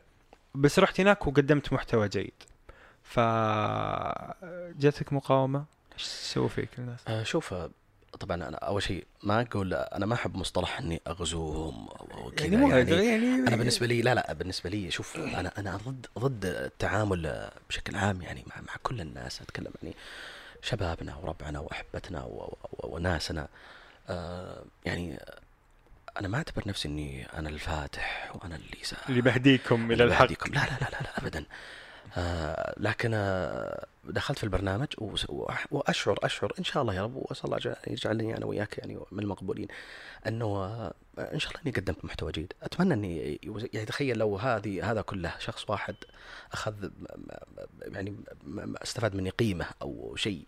بس رحت هناك وقدمت محتوى جيد. ف جاتك مقاومة؟ إيش سووا فيك الناس؟ آه، شوف طبعا أنا أول شيء ما أقول أنا ما أحب مصطلح إني أغزوهم أو أو كذا. مو- يعني يعني أنا بالنسبة لي لا لا بالنسبة لي شوف أنا أنا ضد ضد التعامل بشكل عام يعني مع مع كل الناس أتكلم يعني شبابنا وربعنا وأحبتنا وناسنا. آه يعني أنا ما أعتبر نفسي إني أنا الفاتح وأنا اللي سا اللي بهديكم إلى الحق. بهديكم. لا لا لا لا, لا ابدا. آه لكن آه دخلت في البرنامج وأشعر أشعر إن شاء الله يا رب واسال الله يجعل- يجعلني أنا وياك يعني من المقبولين إنه آه إن شاء الله إني قدمت محتوى جيد. أتمنى إني يعني تخيل لو هذه هذا كله شخص واحد أخذ يعني استفاد مني قيمة أو شيء.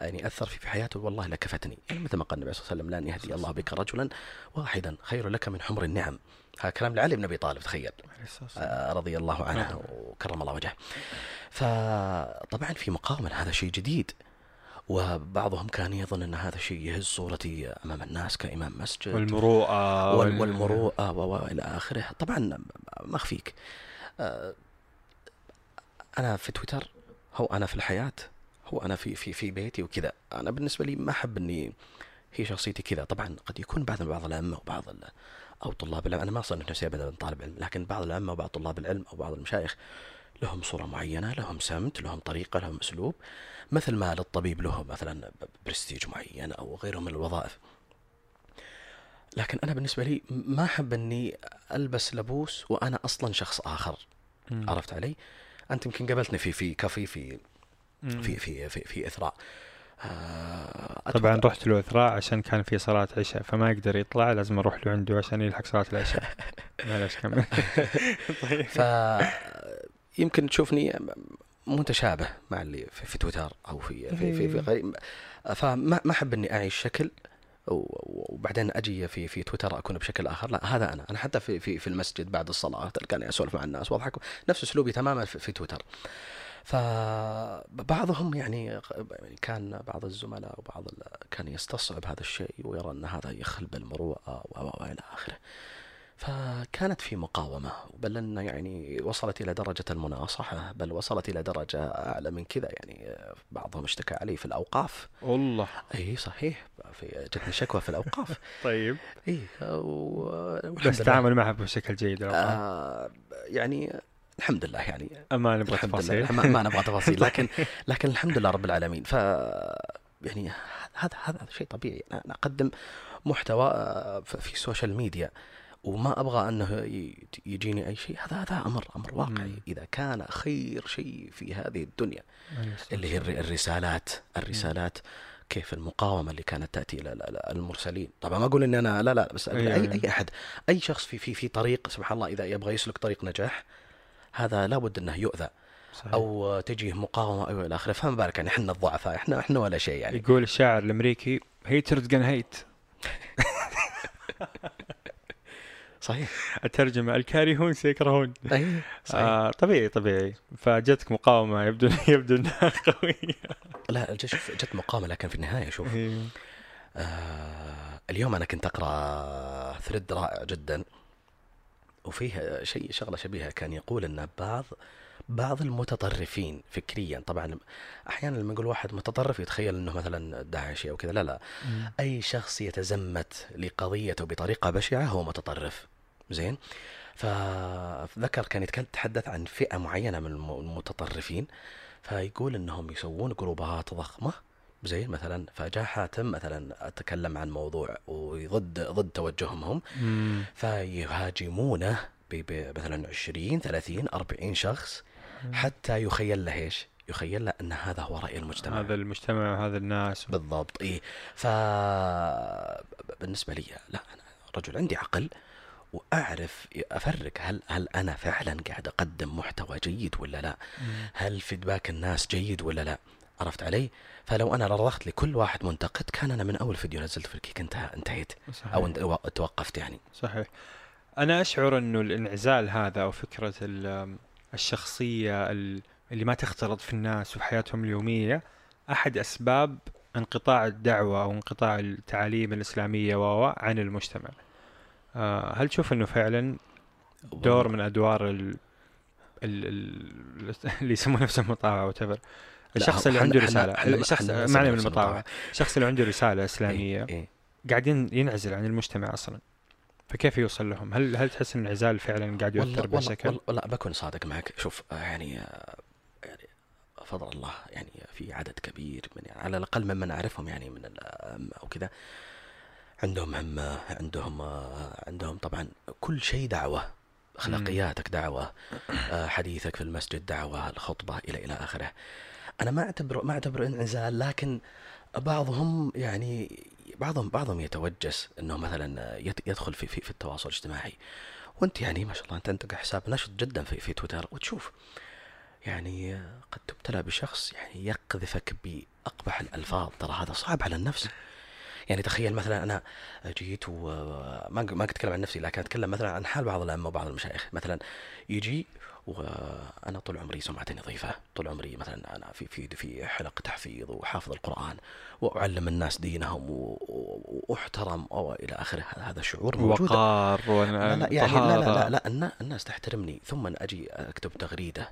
يعني اثر في في حياته والله لكفتني. يعني مثل ما قال النبي صلى الله عليه وسلم لن يهدي الله بك رجلا واحدا خير لك من حمر النعم. هذا كلام لعلي بن أبي طالب تخيل. آه، رضي الله عنه وكرم الله وجهه. فطبعا في مقاومة هذا شيء جديد وبعضهم كان يظن أن هذا شيء يهز صورتي أمام الناس كإمام مسجد. والمروءة وال- وال- والمروءة و- وإلى آخره. طبعا ما أخفيك. آه، أنا في تويتر هو أنا في الحياة هو أنا في في في بيتي وكذا أنا بالنسبة لي ما أحب إني هي شخصيتي كذا طبعا قد يكون بعض بعض الأئمة وبعض أو طلاب العلم أنا ما أصنف نفسي أبدا طالب علم لكن بعض الأئمة وبعض طلاب العلم أو بعض المشايخ لهم صورة معينة لهم سمت لهم طريقة لهم أسلوب مثل ما للطبيب له مثلا برستيج معين أو غيره من الوظائف لكن أنا بالنسبة لي ما أحب أني ألبس لبوس وأنا أصلا شخص مم. عرفت علي؟ أنت يمكن قابلتني في في كافي في. في في في, في إثراء. آه، طبعا رحت له إثراء عشان كان في صلاة عشاء فما يقدر يطلع لازم أروح له عنده عشان يلحق صلاة العشاء. معلش كمل. طيب. ف يمكن تشوفني متشابه مع اللي في, في تويتر أو في في في, في إيه. غير فما ما أحب إني أعيش شكل و- وبعدين أجي في في تويتر أكون بشكل آخر. لا هذا أنا. أنا حتى في في في المسجد بعد الصلاة تلقاني أسولف مع الناس وأضحك. نفس أسلوبي تماما في, في تويتر. فبعضهم يعني يعني كان بعض الزملاء وبعض ال- كان يستصعب هذا الشيء ويرى أن هذا يخل بالمروءه و- و- وإلى آخره. فكانت في مقاومة بل أن يعني وصلت إلى درجة المناصحة بل وصلت إلى درجة أعلى من كذا. يعني بعضهم اشتكى علي في الأوقاف. والله. أي صحيح. في جتني شكوى في الأوقاف. طيب. أي و- بس. تعامل معها بشكل جيد. آه يعني الحمد لله يعني. ما نبغى تفاصيل. ما, ما نبغى تفاصيل لكن لكن الحمد لله رب العالمين. ف يعني هذا هذا شيء طبيعي. أنا أقدم محتوى آه، في السوشيال ميديا وما أبغى أنه يجيني أي شيء. هذا هذا أمر أمر واقعي. إذا كان خير شيء في هذه الدنيا عليه اللي هي الر- الرسالات. الرسالات كيف المقاومة اللي كانت تأتي إلى ال- ال- المرسلين. طبعا ما أقول اني أنا لا لا بس أقول أيوة، اي أيوة. أي أحد أي شخص في في في طريق سبحان الله إذا يبغى يسلك طريق نجاح هذا لابد أنه يؤذى صحيح. أو تجيه مقاومة أو إلى آخره. فما بالك يعني إحنا الضعفاء إحنا إحنا ولا شيء يعني. يقول الشاعر الأمريكي هيترز جن هيت صحيح. الترجمه الكارهون سيكرهون. أي صحيح. آه طبيعي طبيعي. فجتك مقاومة يبدو يبدو إنها قوية. لا جت جت مقاومة لكن في النهاية شوف. إيه. آه اليوم أنا كنت أقرأ ثريد رائع جدا. وفيه شيء شغلة شبيهة كان يقول إن بعض بعض المتطرفين فكريا طبعا أحيانا لما يقول واحد متطرف يتخيل إنه مثلا داعشي أو كذا لا لا. مم. أي شخص يتزمت لقضيته بطريقة بشعة هو متطرف. زين؟ فذكر كان يتحدث عن فئة معينة من الم- المتطرفين فيقول إنهم يسوون جروبات ضخمة زين مثلا فجاء حاتم مثلا أتكلم عن موضوع وضد ضد توجههم هم مم. فيهاجمونه مثلا 20 30 40 شخص حتى يخيل له إيش؟ يخيل له أن هذا هو رأي المجتمع هذا المجتمع وهذا الناس بالضبط اي ف بالنسبة لي لا أنا رجل عندي عقل وأعرف أفرق هل هل أنا فعلا قاعد أقدم محتوى جيد ولا لا؟ مم. هل فيدباك الناس جيد ولا لا؟ عرفت علي؟ فلو أنا رضخت لكل واحد منتقد كان أنا من أول فيديو نزلت في الكيك انتهى انتهيت صحيح. أو انت- توقفت يعني. صحيح. أنا أشعر إنه الانعزال هذا أو فكرة ال- الشخصية ال- اللي ما تختلط في الناس وفي حياتهم اليومية أحد أسباب انقطاع الدعوة أو انقطاع التعاليم الإسلامية و عن المجتمع. آه، هل تشوف إنه فعلا دور من أدوار ال... ال... ال... اللي يسمون نفسهم مطاوعه وتفر الشخص اللي عنده رسالة الشخص معنى من نفس المطاوعة. الشخص اللي عنده رسالة إسلامية إيه إيه. قاعد ين- ينعزل عن المجتمع أصلا. فكيف يوصل لهم؟ هل هل تحس إن الانعزال فعلا قاعد يؤثر بشكل؟ لا بكون صادق معك. شوف يعني يعني فضل الله يعني في عدد كبير من يعني على الأقل ممن أعرفهم يعني من أو كذا. عندهم همة عندهم عندهم طبعا كل شيء دعوة. أخلاقياتك دعوة. آه، حديثك في المسجد دعوة الخطبة إلى إلى آخره. أنا ما اعتبره ما اعتبره إنعزال لكن بعضهم يعني بعضهم بعضهم يتوجس إنه مثلا يدخل في في, في التواصل الاجتماعي. وأنت يعني ما شاء الله أنت عندك حساب نشط جدا في في تويتر. وتشوف يعني قد تبتلى بشخص يعني يقذفك بأقبح الألفاظ. ترى هذا صعب على النفس. يعني تخيل مثلا أنا جيت وما ما أتكلم عن نفسي لكن أتكلم مثلا عن حال بعض الأئمة وبعض المشايخ. مثلا يجي وأنا طول عمري سمعتي نظيفه طول عمري مثلا أنا في في في حلق تحفيظ وحافظ القرآن وأعلم الناس دينهم وأحترم أو إلى آخره. هذا شعور موجود. وقار لا لا يعني لا لا لا. لا النا- الناس تحترمني. ثم أجي أكتب تغريدة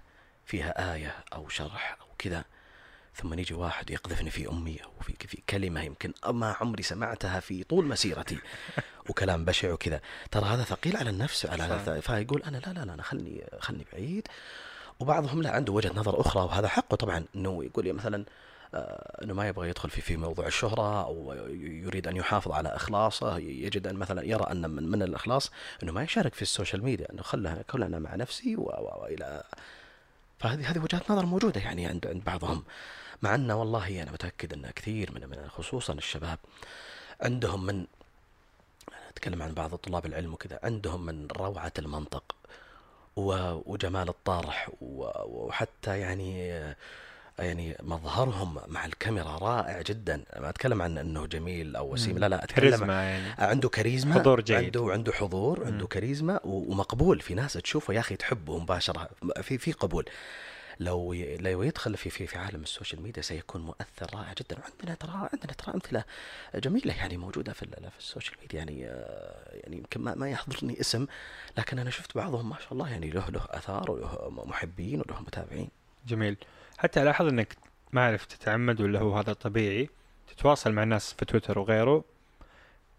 فيها آية أو شرح أو كذا. ثم يجي واحد يقذفني في أمي أو في في كلمة يمكن ما عمري سمعتها في طول مسيرتي. وكلام بشع وكذا. ترى هذا ثقيل على النفس على. فيقول أنا لا لا لا أنا خلني خلني بعيد. وبعضهم لا عنده وجهة نظر أخرى وهذا حقه طبعا. إنه يقول لي مثلا آه، إنه ما يبغى يدخل في في موضوع الشهرة أو يريد أن يحافظ على إخلاصه. يجد أن مثلا يرى أن من, من الإخلاص إنه ما يشارك في السوشيال ميديا. إنه خلها كلنا مع نفسي والى فهذه هذه وجهات نظر موجودة يعني عند عند بعضهم. مع انه والله أنا متأكد أن كثير من من خصوصا الشباب عندهم من أتكلم عن بعض طلاب العلم وكذا عندهم من روعة المنطق وجمال الطرح وحتى يعني يعني مظهرهم مع الكاميرا رائع جدا. ما أتكلم عن إنه جميل أو وسيم. لا لا أتكلم كاريزما يعني. عنده كاريزما حضور جيد. عنده عنده حضور عنده مم. كاريزما ومقبول. في ناس تشوفه يا أخي تحبه مباشرة. في في قبول. لو لو يدخل في في في عالم السوشيال ميديا سيكون مؤثر رائع جدا. عندنا ترى عندنا ترى أمثلة جميلة يعني موجودة في في السوشيال ميديا. يعني يعني يمكن ما, ما يحضرني اسم لكن أنا شفت بعضهم ما شاء الله يعني له له آثار وله محبين وله متابعين. جميل. حتى الاحظ إنك ما اعرف تتعمد ولا هو هذا طبيعي. تتواصل مع الناس في تويتر وغيره.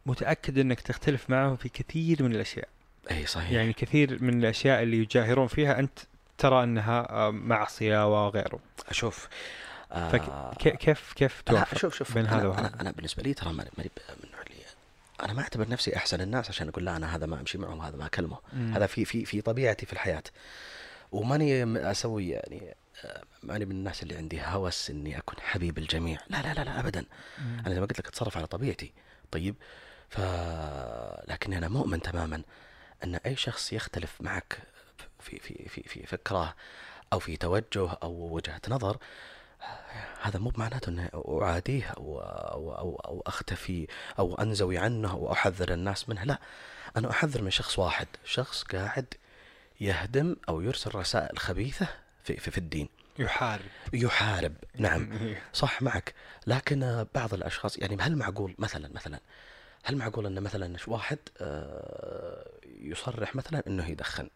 متأكد إنك تختلف معهم في كثير من الأشياء. إي صحيح. يعني كثير من الأشياء اللي يجاهرون فيها أنت ترى أنها آه، معصية وغيره. أشوف آه فك- كيف كيف لا توافق شوف شوف بين أنا هذا أنا, وهذا؟ أنا بالنسبة لي ترى ماني من النوع اللي أنا ما أعتبر نفسي أحسن الناس عشان أقول لا أنا هذا ما أمشي معهم هذا ما أكلمه. مم. هذا في في في طبيعتي في الحياة. وماني أسوي يعني ماني من الناس اللي عندي هوس إني أكون حبيب الجميع. لا لا لا, لا ابدا. مم. أنا زي ما قلت لك أتصرف على طبيعتي. طيب ف لكني أنا مؤمن تماما أن أي شخص يختلف معك في في في في فكرة أو في توجه أو وجهة نظر هذا مو بمعناته إني أعاديه أو أو أو, أو أختفي أو أنزوي عنه أو أحذر الناس منه. لا أنا أحذر من شخص واحد شخص قاعد يهدم أو يرسل رسائل خبيثة في في, في الدين. يحارب. يحارب. نعم. صح معك. لكن آه، بعض الأشخاص يعني هل معقول مثلا مثلا هل معقول إن مثلا واحد آه، يصرح مثلا إنه يدخن.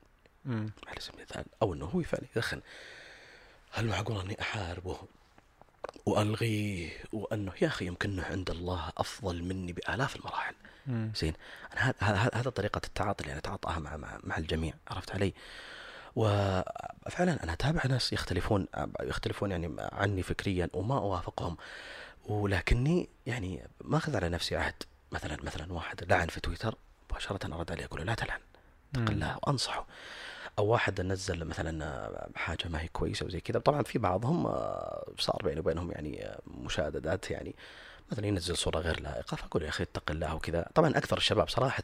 على سبيل المثال أو إنه هو فعلا يدخن. هل معقول إني أحاربه وألغيه وإنه يا أخي يمكن انه عند الله أفضل مني بآلاف المراحل. زين. أنا هذا هذا هذا طريقة التعاطي اللي أنا أتعاطاها مع مع, مع الجميع عرفت علي؟ وفعلا أنا أتابع ناس يختلفون يختلفون يعني عني فكريا وما أوافقهم. ولكني يعني ماخذ على نفسي عهد. مثلا مثلا واحد لعن في تويتر مباشرة أرد عليه أقول له لا تلعن. الله وأنصحه. أو واحد نزل مثلا حاجة ما هي كويسة وزي كذا. طبعا في بعضهم آه، صار بيني وبينهم يعني آه، مشاددات يعني مثلا ينزل صورة غير لائقة فأقول يا أخي اتق الله وكذا. طبعا أكثر الشباب صراحة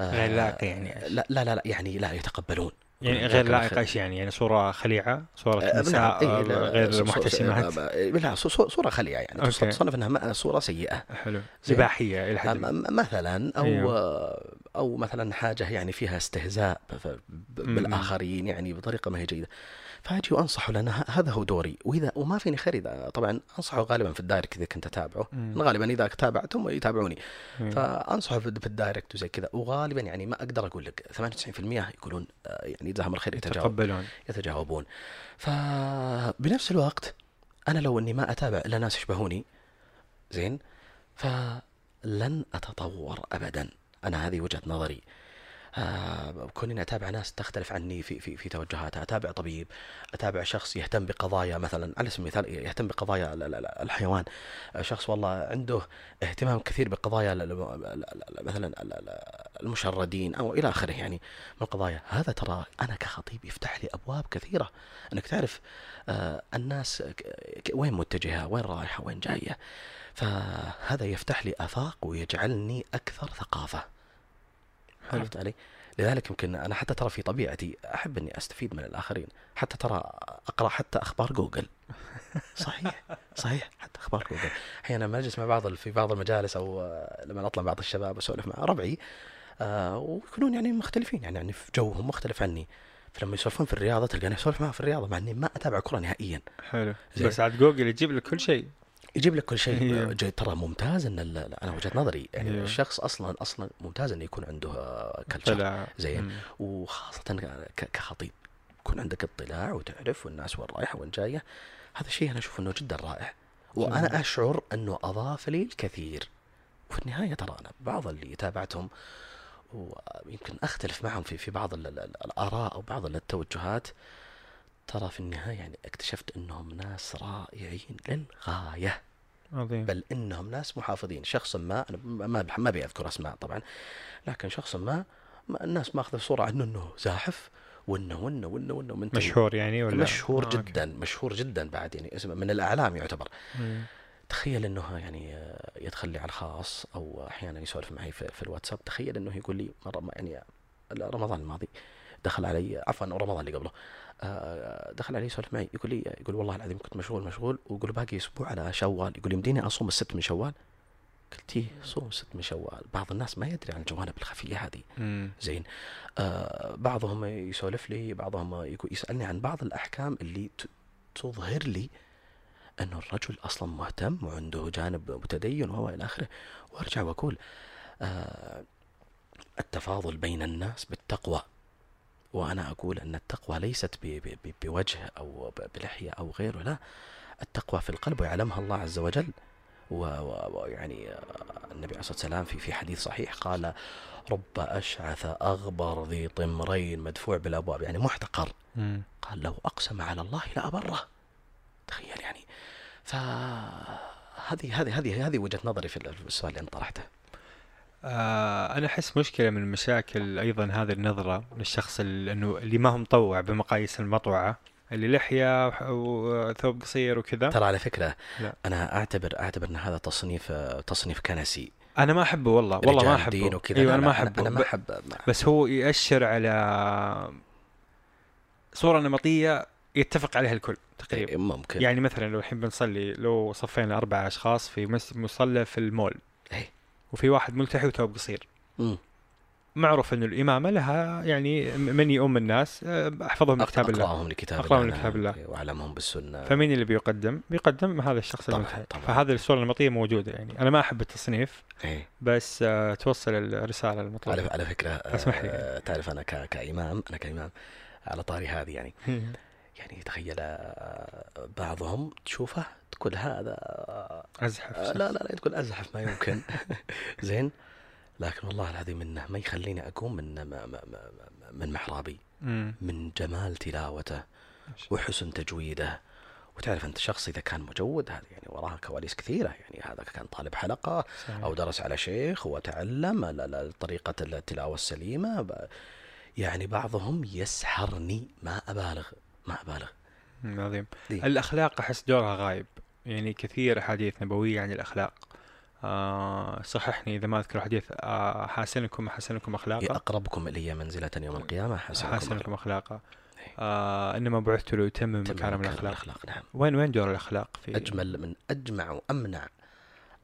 آه، غير لائقة يعني؟ لا لا لا, لا يعني لا يتقبلون. يعني غير لائقة. إيش يعني يعني صورة خليعة صورة آه، نساء إيه، آه، غير محتشمات آه، لا صو- صو- صورة خليعة يعني okay. تصنف انها صورة سيئة حلو زين. اباحيه إلى حد مثلا أو أيوه. أو مثلا حاجة يعني فيها استهزاء. بالآخرين يعني بطريقة ما هي جيدة فأجي وأنصحه لأن هذا هو دوري. وإذا وما فيني خير إذا طبعا أنصحه غالبا في ال direct إذا كنت أتابعه. مم. غالبا إذا تابعتهم يتابعوني. أيوه. فأنصحه في ال direct وزي كذا. وغالبا يعني ما أقدر أقول لك 98% يقولون آه، يعني جزاهم الله خير يتجاوب يتقبلون. يتجاوبون. فبنفس الوقت أنا لو إني ما أتابع الا ناس يشبهوني. زين؟ فلن أتطور ابدا. أنا هذه وجهة نظري. آه كوني أتابع ناس تختلف عني في في في توجهاتها، أتابع طبيب، أتابع شخص يهتم بقضايا مثلا على سبيل المثال يهتم بقضايا ال- ال- ال- الحيوان، آه، شخص والله عنده اهتمام كثير بقضايا مثلا ال- ال- المشردين أو إلى آخره يعني من القضايا، هذا ترى أنا كخطيب يفتح لي أبواب كثيرة إنك تعرف آه الناس وين متجهة، وين رايحة، وين جاية. فهذا يفتح لي آفاق ويجعلني أكثر ثقافة. حلو. عرفت علي؟ لذلك يمكن أنا حتى ترى في طبيعتي أحب إني أستفيد من الآخرين، حتى ترى أقرأ حتى أخبار جوجل. صحيح صحيح حتى أخبار جوجل. أحيانا لما أجلس مع بعض في بعض المجالس أو لما اطلع بعض الشباب أسولف مع ربعي آه ويكونون يعني مختلفين يعني, يعني في جوهم مختلف عني. فلما يسولفون في الرياضة تلقاني أسولف معهم في الرياضة مع إني ما أتابع كرة نهائيا. حلو. بس عاد جوجل يجيب لك كل شيء يجيب لك كل شيء. أيوه. جي- ترى ممتاز إن أنا وجهة نظري يعني. الشخص أصلا أصلا ممتاز إنه يكون عنده آه، culture طلع. زين. ك- كخطيب. يكون عندك اطلاع وتعرف والناس وين رايحة وين جاية. هذا الشيء أنا أشوف أنه جدا رائع. وأنا جميل. أشعر أنه أضاف لي الكثير. وفي النهاية ترى أنا بعض اللي تابعتهم ويمكن أختلف معهم في في بعض ال- ال- الآراء أو بعض التوجهات. ترى في النهاية يعني اكتشفت أنهم ناس رائعين للغاية. عظيم. بل إنهم ناس محافظين. شخص ما أنا ما ما أبي أذكر أسماء طبعا لكن شخص ما ما- الناس ماخذة صوره عنه إنه زاحف وانه وانه وانه وإنه من مشهور يعني ولا؟ مشهور آه، أوكي. جدا مشهور جدا بعد يعني اسمه من الإعلام يعتبر. مم. تخيل إنه يعني آه، يدخل لي على الخاص أو أحيانا يسولف معي في, في الواتساب. تخيل إنه يقول لي مره يعني رمضان الماضي دخل علي عفوا رمضان اللي قبله. دخل علي يسولف معي يقول لي يقول والله العظيم كنت مشغول مشغول ويقول باقي أسبوع على شوال. يقول يمديني أصوم الست من شوال؟ قلت إيه صوم ست من شوال. بعض الناس ما يدري عن الجوانب الخفية هذه. زين. آه بعضهم يسولف لي بعضهم يسألني عن بعض الأحكام اللي تظهر لي انه الرجل أصلا مهتم وعنده جانب متدين وهو إلى آخره. وأرجع وأقول آه التفاضل بين الناس بالتقوى. وأنا أقول أن التقوى ليست بوجه أو ب- بلحية أو غيره لا. التقوى في القلب ويعلمها الله عز وجل. ويعني آه، النبي عليه الصلاة والسلام في في حديث صحيح قال رب أشعث أغبر ذي طمرين مدفوع بالأبواب. يعني محتقر. قال لو أقسم على الله لابره تخيل يعني. فهذه هذه هذه هذه وجهة نظري في السؤال اللي انت طرحته. آه أنا أحس مشكلة من المشاكل أيضا هذه النظرة للشخص إنه اللي ما هو مطوع بمقاييس المطوعة اللي لحية وثوب قصير وكذا. ترى على فكرة لا. أنا اعتبر أعتبر إن هذا تصنيف تصنيف كنسي. أنا ما أحبه والله والله ما رجال دين احبه وكذا. إيوه أنا ما أحبه. أنا ما احب ما- بس هو يأشر على صورة نمطية يتفق عليها الكل تقريبا. إيه، ممكن. يعني مثلا لو الحين بنصلي لو صفينا أربع أشخاص في مصلى في المول. إيه. وفي واحد ملتحي وثوب قصير. معروف أن الإمامة لها يعني من يؤم الناس آه، أحفظهم أق- كتاب الله أقرأهم لكتاب أقرأهم الله لكتاب الله. وأعلمهم بالسنة فمين اللي بيقدم؟ بيقدم هذا الشخص طبعاً، الملتحي طبعاً. فهذه الصورة النمطية موجودة يعني أنا ما أحب التصنيف إيه. بس آه، توصل الرسالة المطلوبة على فكرة اسمح لي. آه، تعرف أنا ك- كإمام أنا كإمام على طاري هذه يعني يعني تخيل آه، بعضهم تشوفه تقول هذا آه، أزحف. لا لا لا تقول أزحف ما يمكن. زين. لكن والله العظيم إنه ما يخليني أقوم من م- م- م- من محرابي. من جمال تلاوته وحسن تجويده. وتعرف أنت شخص إذا كان مجود هذا يعني وراها كواليس كثيرة. يعني هذا كان طالب حلقة صحيح. أو درس على شيخ وتعلم طريقة التلاوة السليمة. يعني بعضهم يسحرني ما أبالغ. ما أبالغ. مم، عظيم. دي. الأخلاق أحس دورها غايب. يعني كثير أحاديث نبوية عن الأخلاق. آه صححني إذا ما أذكر حديث آه حاسنكم أحسنكم هي أخلاقا أقربكم الي منزلة يوم القيامة حسنكم حاسنكم أخلاقا إيه. آه إنما بعثت لأتمم تم مكارم مكارم الأخلاق. الأخلاق نعم. وين وين دور الأخلاق في؟ أجمل من أجمع وأمنع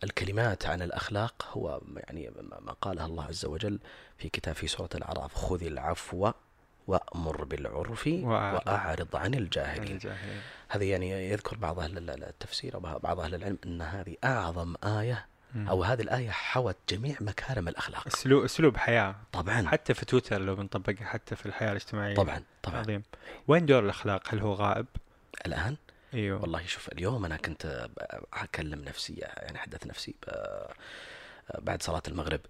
الكلمات عن الأخلاق هو يعني ما ما قالها الله عز وجل في كتاب في سورة الأعراف خذ العفو وأمر بالعرف وأعرض. عن الجاهلين الجاهلين. هذه يعني يذكر بعض ال- التفسير وبعض أهل العلم إن هذه آية مم. أو هذه الآية حوت جميع مكارم الأخلاق. أسلوب أسلوب حياة. طبعا. حتى في تويتر لو بنطبقها حتى في الحياة الاجتماعية. طبعا طبعا. عظيم. وين دور الأخلاق؟ هل هو غائب؟ الآن؟ أيوه. والله شوف اليوم أنا كنت أكلم نفسي يعني أحدث نفسي بعد صلاة المغرب.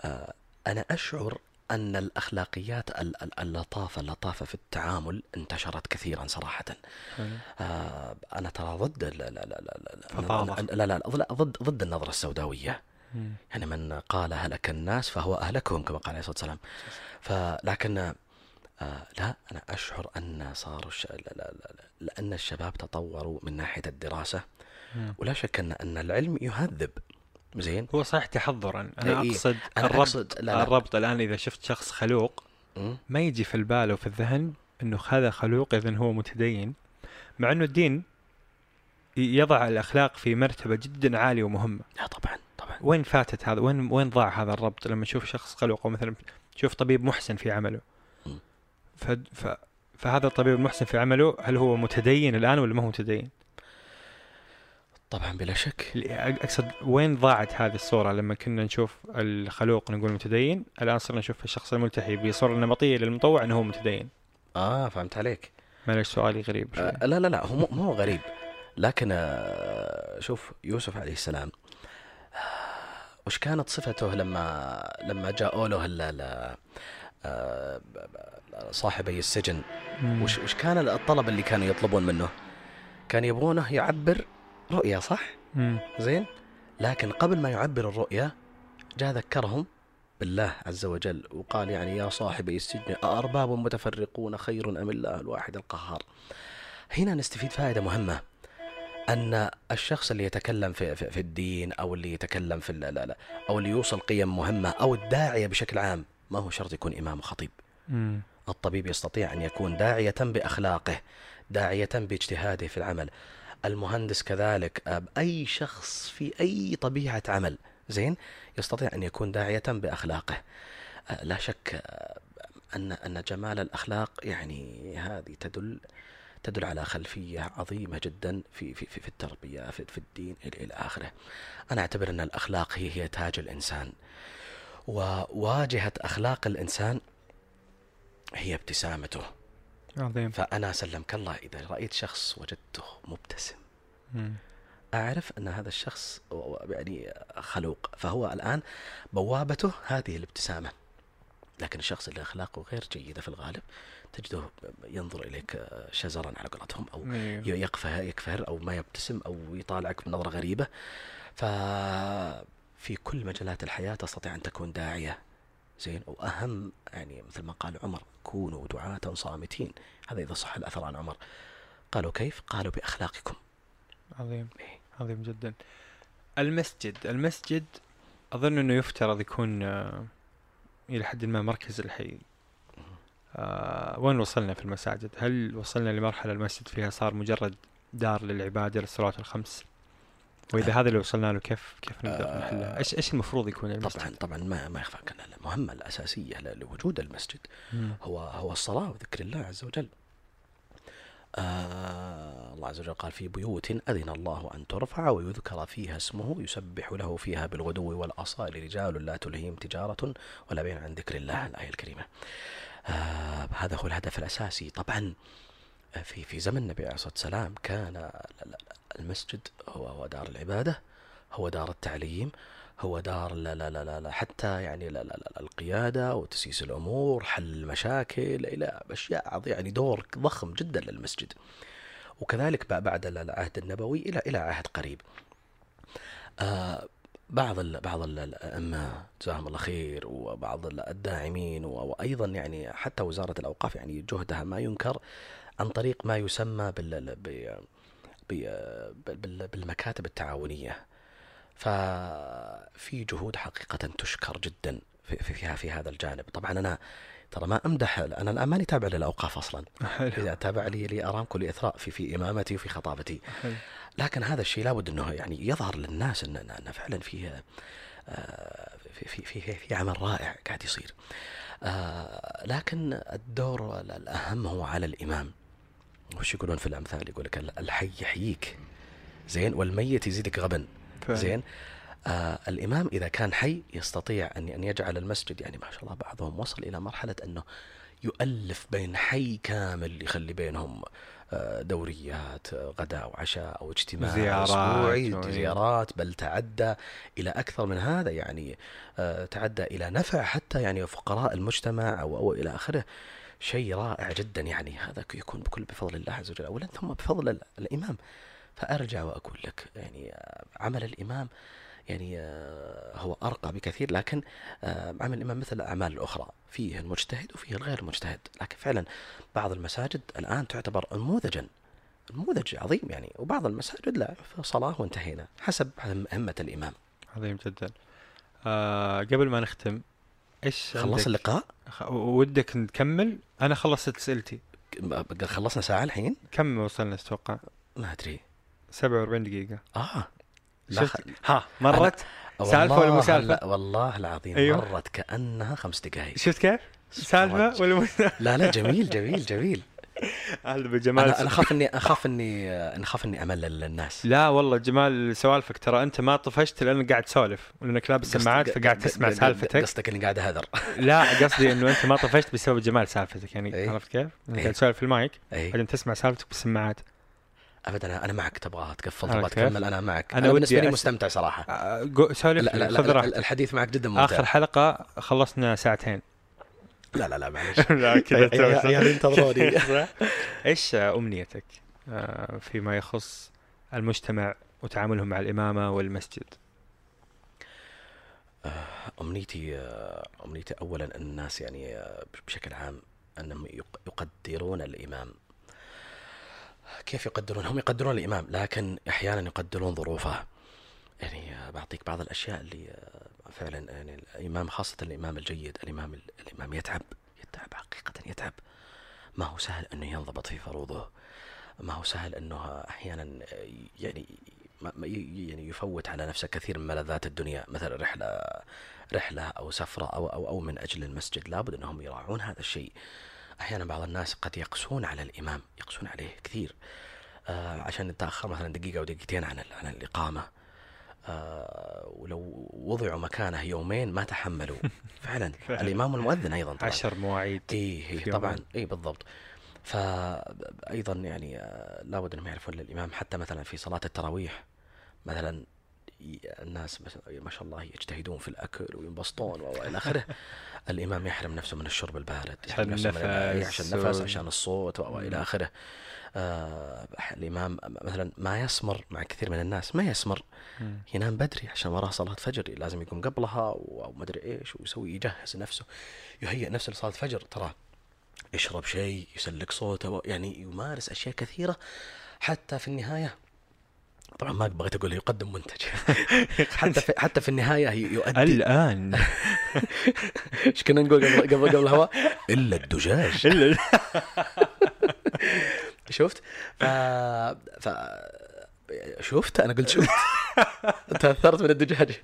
آه، أنا أشعر أن الأخلاقيات ال- ال- اللطافه اللطافه في التعامل انتشرت كثيرا صراحة حلو. آه، أنا ترى ضد لا لا لا لا لا. لا لا لا ضد ضد النظرة السوداوية مم. يعني من قال هلك الناس فهو أهلكهم كما قال عليه الصلاة والسلام فلكن آه لا أنا أشعر أن صاروا الش... لا لا لا لا لأن الشباب تطوروا من ناحية الدراسة مم. ولا شك أن أن العلم يهذب زين. هو صحيح تحضرا. أنا إيه، أقصد أنا الربط أقصد- لا، لا. الربط الآن إذا شفت شخص خلوق. ما يجي في البال وفي الذهن إنه هذا خلوق اذا هو متدين مع إنه الدين يضع الأخلاق في مرتبة جدا عالية ومهمة. لا طبعا طبعا. وين فاتت هذا؟ وين وين ضاع هذا الربط؟ لما تشوف شخص خلوق أو مثلا تشوف طبيب محسن في عمله. ف... ف... فهذا الطبيب المحسن في عمله هل هو متدين الآن ولا ما هو متدين؟ طبعا بلا شك. أقصد وين ضاعت هذه الصورة لما كنا نشوف الخلوق نقول متدين؟ الآن صرنا نشوف الشخص الملتحي بصورة نمطية للمطوع إنه هو متدين. آه فهمت عليك. معلش سؤالي غريب شوي. آه لا لا لا هو مو- غريب. لكن آه شوف يوسف عليه السلام آه، وش كانت صفته لما لما جاءوا له آه، صاحبي السجن. وش وش كان الطلب اللي كانوا يطلبون منه؟ كان يبغونه يعبر رؤية صح؟ مم. زين؟ لكن قبل ما يعبر الرؤية جاء ذكرهم بالله عز وجل وقال يعني يا صاحبي السجن أأرباب متفرقون خير أم الله الواحد القهار هنا نستفيد فائدة مهمة أن الشخص اللي يتكلم في, في, في الدين أو اللي يتكلم في لا لا لا أو اللي يوصل قيم مهمة أو الداعية بشكل عام ما هو شرط يكون إمام خطيب مم. الطبيب يستطيع أن يكون داعية بأخلاقه داعية بإجتهاده في العمل المهندس كذلك أي شخص في أي طبيعة عمل زين يستطيع أن يكون داعية بأخلاقه آه، لا شك آه، أن أن جمال الأخلاق يعني هذه تدل تدل على خلفية عظيمة جدا في في في, في التربية في, في الدين إلى آخره. أنا أعتبر أن الأخلاق هي هي تاج الإنسان. وواجهة أخلاق الإنسان هي ابتسامته. عظيم. فأنا سلمك الله إذا رأيت شخص وجدته مبتسم. مم. أعرف أن هذا الشخص يعني خلوق فهو الآن بوابته هذه الابتسامة. لكن الشخص اللي أخلاقه غير جيدة في الغالب تجده ينظر إليك شزرا على قولتهم أو أيوه. يقفه يكفر أو ما يبتسم أو يطالعك بنظرة غريبة. ففي كل مجالات الحياة تستطيع أن تكون داعية. زين؟ وأهم يعني مثل ما قال عمر كونوا دعاة صامتين. هذا إذا صح الأثر عن عمر. قالوا كيف؟ قالوا بأخلاقكم. عظيم. إيه. عظيم جدا. المسجد المسجد أظن أنه يفترض يكون آه، إلى حد ما مركز الحي. آه وين وصلنا في المساجد؟ هل وصلنا لمرحلة المسجد فيها صار مجرد دار للعبادة للصلوات الخمس؟ وإذا هذا اللي وصلنا له كيف كيف نقدر آه. نحلها إيش إيش المفروض يكون المسجد طبعا طبعا ما ما يخفى أن المهمة الأساسية ل- لوجود المسجد مم. هو هو الصلاة وذكر الله عز وجل. آه الله عز وجل قال في بيوت أذن الله أن ترفع ويذكر فيها اسمه يسبح له فيها بالغدو والآصال رجال لا تلهيهم تجارة ولا بيع عن ذكر الله الآية الكريمة. آه هذا هو الهدف الأساسي طبعا في في زمن النبي عليه الصلاة والسلام كان المسجد هو هو دار العبادة هو دار التعليم هو دار لا لا لا لا, حتى يعني لا لا لا القيادة وتسييس الأمور حل المشاكل إلى أشياء عظيمة يعني دور ضخم جدا للمسجد. وكذلك بعد ال- العهد النبوي إلى إلى عهد قريب. آه بعض ال بعض ال- الأئمة جزاهم الله خير وبعض ال- الداعمين و- وأيضا يعني حتى وزارة الأوقاف يعني جهدها ما ينكر عن طريق ما يسمى بال- بالمكاتب التعاونية. ففي جهود حقيقة تشكر جدا في, في, فيها في هذا الجانب. طبعا أنا ترى ما أمدح أنا الآن ماني تابع للأوقاف أصلا. حلو. إذا تابع لي لأرامكو لإثراء في في إمامتي وفي خطابتي. حلو. لكن هذا الشيء لابد أنه يعني يظهر للناس أن أن فعلا فيه آه، في في في, في, عمل رائع قاعد يصير. آه، لكن الدور ال- الأهم هو على الإمام. وش يقولون في الأمثال يقول لك ال- الحي يحييك. زين والميت يزيدك غبن. زين آه الإمام إذا كان حي يستطيع أن أن يجعل المسجد يعني ما شاء الله بعضهم وصل إلى مرحلة أنه يؤلف بين حي كامل يخلي بينهم آه، دوريات غداء وعشاء أو اجتماع زيارات أسبوعي و- زيارات بل تعدى إلى أكثر من هذا يعني آه، تعدى إلى نفع حتى يعني فقراء المجتمع أو, أو إلى آخره. شيء رائع جدا يعني. هذا يكون بكل بفضل الله عز وجل. أولا ثم بفضل ال- الإمام. فأرجع وأقول لك يعني آه، عمل الإمام يعني آه، هو أرقى بكثير لكن آه، عمل الإمام مثل الأعمال الأخرى. فيه المجتهد وفيه الغير المجتهد لكن فعلا بعض المساجد الآن تعتبر نموذجا نموذج عظيم يعني. وبعض المساجد لا في صلاة وانتهينا حسب همة الإمام. عظيم جدا. آه قبل ما نختم إيش خلص؟ اللقاء؟ خ- ودك نكمل؟ أنا خلصت أسئلتي. خلصنا ساعة الحين؟ كم وصلنا تتوقع ما أدري. 47 دقيقة. آه. لا شفت؟ ها مرت؟ والله سالفة ولا مو سالفة؟ لا والله العظيم أيوه. مرت كأنها خمس دقائق شفت كيف؟ سالفة ولا مو لا لا جميل جميل جميل. هذا بجمال. أنا أنا أخاف إني أخاف إني أنا أخاف إني أملل الناس لا والله جمال سوالفك ترى أنت ما طفشت لأنك قاعد تسولف ولانك لابس سماعات فقاعد تسمع سالفتك. قصدك إني قاعد أهذر. لا قصدي إنه أنت ما طفشت بسبب جمال سالفتك يعني إيه. عرفت كيف؟ انك إيه. قاعد تسولف في المايك أي بعدين تسمع سالفتك بالسماعات. ابدا أنا أنا معك تبغى تقفل تبغى؟ تكمل أنا معك. أنا أنا, ودي بالنسبة لي أس- مستمتع صراحة. آه، سولف لا لا, خذ لا, راحتك. لا الحديث معك جدا ممتع. اخر حلقة خلصنا ساعتين. لا لا لا معلش لا كذا. صح؟ إيش أمنيتك آه، فيما يخص المجتمع وتعاملهم مع الإمامة والمسجد؟ أمنيتي آه، أمنيتي اولا أن الناس يعني آه، بشكل عام أنهم يق- يقدرون الإمام كيف يقدرون هم يقدرون الإمام لكن أحيانا يقدرون ظروفه يعني آه، بعطيك بعض الأشياء اللي آه، فعلا يعني الإمام خاصة الإمام الجيد الإمام الإمام يتعب يتعب حقيقة يتعب. ما هو سهل إنه ينضبط في فروضه. ما هو سهل إنه أحيانا يعني يعني يفوت على نفسه كثير من ملذات الدنيا. مثلا رحلة رحلة أو سفرة أو أو أو من أجل المسجد لابد إنهم يراعون هذا الشيء. أحيانا بعض الناس قد يقسون على الإمام يقسون عليه كثير. آه عشان يتاخر مثلا دقيقة أو دقيقتين عن عن الإقامة. آه ولو وضعوا مكانه يومين ما تحملوا فعلا. الإمام والمؤذن أيضا طبعا. عشر مواعيد اي في طبعا. اي بالضبط. فايضا يعني آه، لابد أنهم يعرفون الامام حتى مثلا في صلاة التراويح مثلا الناس ما شاء الله يجتهدون في الأكل وينبسطون وإلى آخره. الإمام يحرم نفسه من الشرب البارد يحرم نفسه من إي، النفس عشان النفس و- عشان الصوت وإلى آخره. آه الإمام مثلا ما يسمر مع كثير من الناس ما يسمر. ينام بدري عشان وراه صلاة فجر لازم يقوم قبلها أو ما أدري إيش ويسوي يجهز نفسه يهيئ نفسه لصلاة فجر ترى يشرب شيء يسلك صوته يعني يمارس أشياء كثيرة حتى في النهاية. طبعا ما بغيت أقول يقدم منتج. حتى في حتى في النهاية يؤدي. الآن. إيش كنا نقول قبل قبل الهواء؟ إلا الدجاج. شفت؟ ف... ف شفت؟ أنا قلت شفت. تأثرت من الدجاج.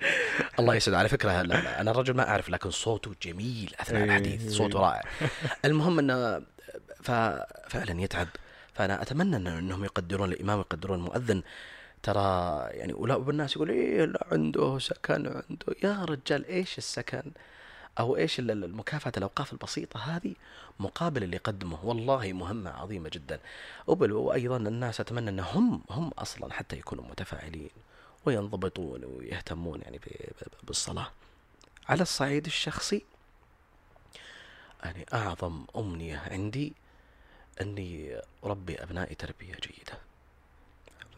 الله يسعد على فكرة. لا لا أنا الرجل ما أعرف لكن صوته جميل أثناء إيه، الحديث. إيه. صوته رائع. المهم إنه ففعلا يتعب. فأنا أتمنى إنهم يقدرون الإمام ويقدرون المؤذن ترى يعني ولا والناس يقول إيه عنده سكن عنده يا رجال إيش السكن؟ أو إيش ال- ال- المكافاه الأوقاف البسيطة هذه مقابل اللي يقدمه. والله مهمة عظيمة جدا. وأيضا الناس أتمنى أن هم هم أصلا حتى يكونوا متفاعلين وينضبطون ويهتمون يعني بالصلاة. على الصعيد الشخصي يعني أعظم أمنية عندي أني أربي أبنائي تربية جيدة.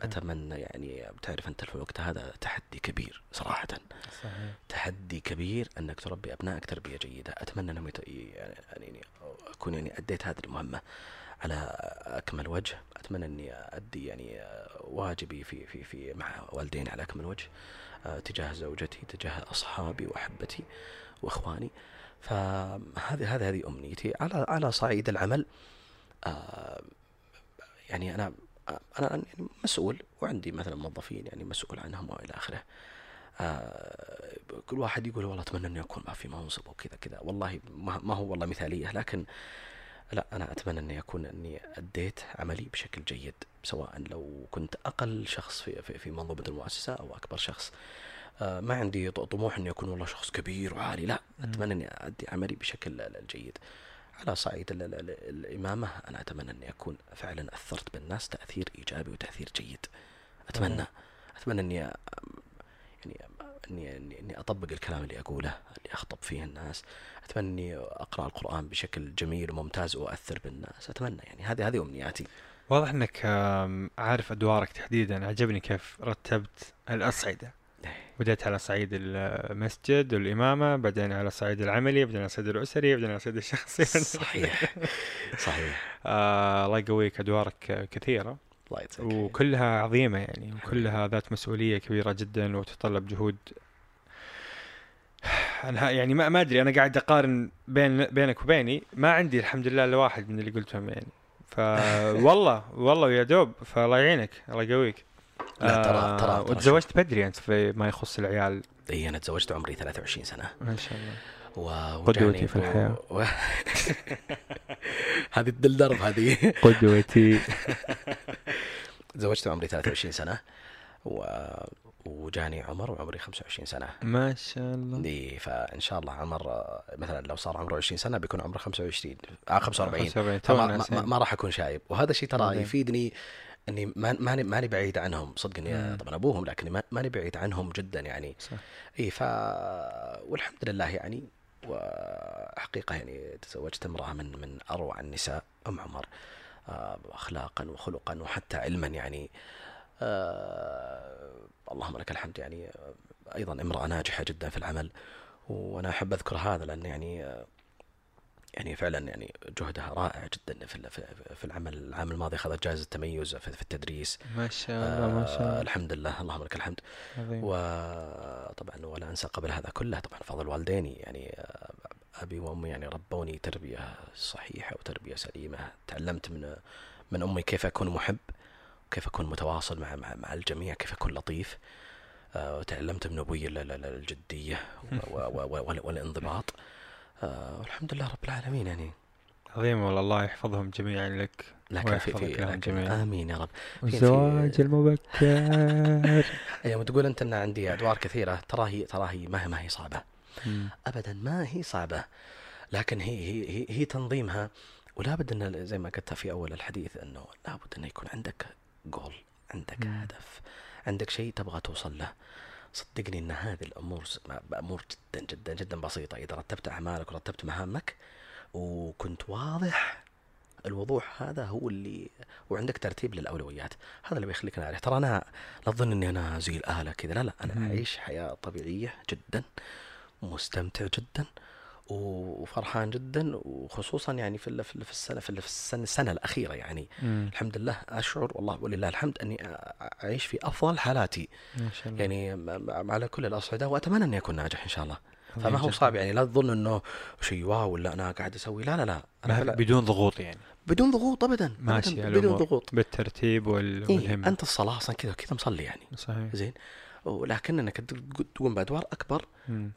أتمنى يعني تعرف أنت في الوقت هذا تحدي كبير صراحة. صحيح. تحدي كبير أنك تربي أبنائك تربية جيدة. أتمنى أنهم يت... يعني يعني اكون يعني أديت هذه المهمة على أكمل وجه. أتمنى أني أدي يعني واجبي في في في مع والديني على أكمل وجه آه، تجاه زوجتي تجاه أصحابي وأحبتي وإخواني. فهذه هذه هذه أمنيتي. على على صعيد العمل آه، يعني أنا أنا يعني مسؤول وعندي مثلا موظفين يعني مسؤول عنهم وإلى آخره. آه، كل واحد يقول والله أتمنى اني اكون ما في منصب وكذا كذا والله ما هو والله مثالية لكن لا أنا أتمنى اني اكون إني أديت عملي بشكل جيد سواء لو كنت أقل شخص في في, في منظومة المؤسسة أو أكبر شخص. آه، ما عندي طموح اني اكون والله شخص كبير وعالي لا. أتمنى إني أدي عملي بشكل الجيد على صعيد ال- ال- ال- الإمامة. أنا أتمنى اني اكون فعلا اثرت بالناس تأثير إيجابي وتأثير جيد. أتمنى أتمنى أني يعني اني اني, إني أطبق الكلام اللي أقوله اللي أخطب فيه الناس. أتمنى أني أقرأ القرآن بشكل جميل وممتاز وأؤثر بالناس. أتمنى يعني. هذه هذه أمنياتي. واضح آم، عارف أدوارك تحديدا. عجبني كيف رتبت الأصعدة. بديت على صعيد المسجد والإمامة بعدين على صعيد العملي بعدين على صعيد الأسري بعدين على صعيد الشخصي. صحيح. صحيح. آه الله يقويك يجزاك خير. وكلها عظيمة يعني وكلها ذات مسؤولية كبيرة جدا وتتطلب جهود. أنا يعني ما ما أدري أنا قاعد أقارن بين بينك وبيني ما عندي الحمد لله إلا واحد من اللي قلتهم يعني. فوالله والله يا دوب فالله يعينك الله يقويك. لا، ترى- ترى- ترى وتزوجت بدري أنت في ما يخص العيال. إي أنا تزوجت عمري 23 سنة. ما شاء الله. قدوتي في الحياة. و... هذه الدل درب هذه. قدوتي تزوجت عمري 23 سنة. و... وجاني عمر وعمري 25 سنة. ما شاء الله. دي فإن شاء الله عمر آه، مثلا لو صار عمره 20 سنة بيكون عمره 25 آه 45 45 فما تونا ما, ما, سنة. ما راح أكون شايب. وهذا الشيء ترى. يفيدني إني ما- ماني ماني بعيد عنهم. صدق إني. طبعا أبوهم لكني ما- ماني بعيد عنهم جدا يعني. صح. إي ف والحمد لله يعني. وحقيقة يعني تزوجت امرأة من من أروع النساء أم عمر. آه، اخلاقا وخلقا وحتى علما يعني. آه اللهم لك الحمد يعني. آه، أيضا امرأة ناجحة جدا في العمل. وأنا أحب أذكر هذا لأن يعني آه، يعني فعلا يعني جهدها رائع جدا في في- العمل. العام الماضي اخذت جائزة تميز في التدريس. ما شاء الله ما شاء آه الله الحمد لله اللهم لك الحمد. عظيم. وطبعا ولا أنسى قبل هذا كله طبعا فضل والديني يعني آه، أبي وأمي يعني ربوني تربية صحيحة وتربية سليمة. تعلمت من من أمي كيف أكون محب كيف أكون متواصل مع مع, مع الجميع كيف أكون لطيف. آه، وتعلمت من أبوي ال- ال- ال- الجدية والانضباط. آه، والحمد لله رب العالمين يعني عظيم والله الله يحفظهم جميعا لك لكن في في لكن جميعا. آمين يا رب والزواج المبكر يوم تقول أنت إن عندي أدوار كثيرة ترى هي ترى هي ما هي ما هي صعبة مم. ابدا ما هي صعبة لكن هي هي هي, هي تنظيمها ولا بد ان زي ما قلت في أول الحديث إنه لابد انه يكون عندك جول عندك مم. هدف عندك شيء تبغى توصل له صدقني إن هذه الأمور أمور جدا جدا جدا بسيطة. إذا رتبت أعمالك ورتبت مهامك وكنت واضح الوضوح هذا هو اللي وعندك ترتيب للأولويات. هذا اللي بيخليك ناجح. ترى أنا لا تظن إني أنا زي الاله كذا. لا لا. أنا. أعيش حياة طبيعية جدا مستمتع جدا وفرحان جدا وخصوصا يعني في في ال- في السنة في ال- في السنة, السنة الأخيرة يعني. مم. الحمد لله أشعر والله ولله الحمد أني أعيش في أفضل حالاتي. ما شاء الله. يعني على كل الأصعدة وأتمنى اني اكون ناجح إن شاء الله. فما هو. صعب يعني لا تظن إنه شيء واو ولا أنا قاعد أسوي لا لا لا. فعلا بدون ضغوط يعني. بدون ضغوط ابدا ماشي. بدون ضغوط. بالترتيب وال... إيه أنت الصلاة أصلا كذا كذا مصلي يعني. صحيح. زين. ولكن انك تق- تقوم بادوار أكبر.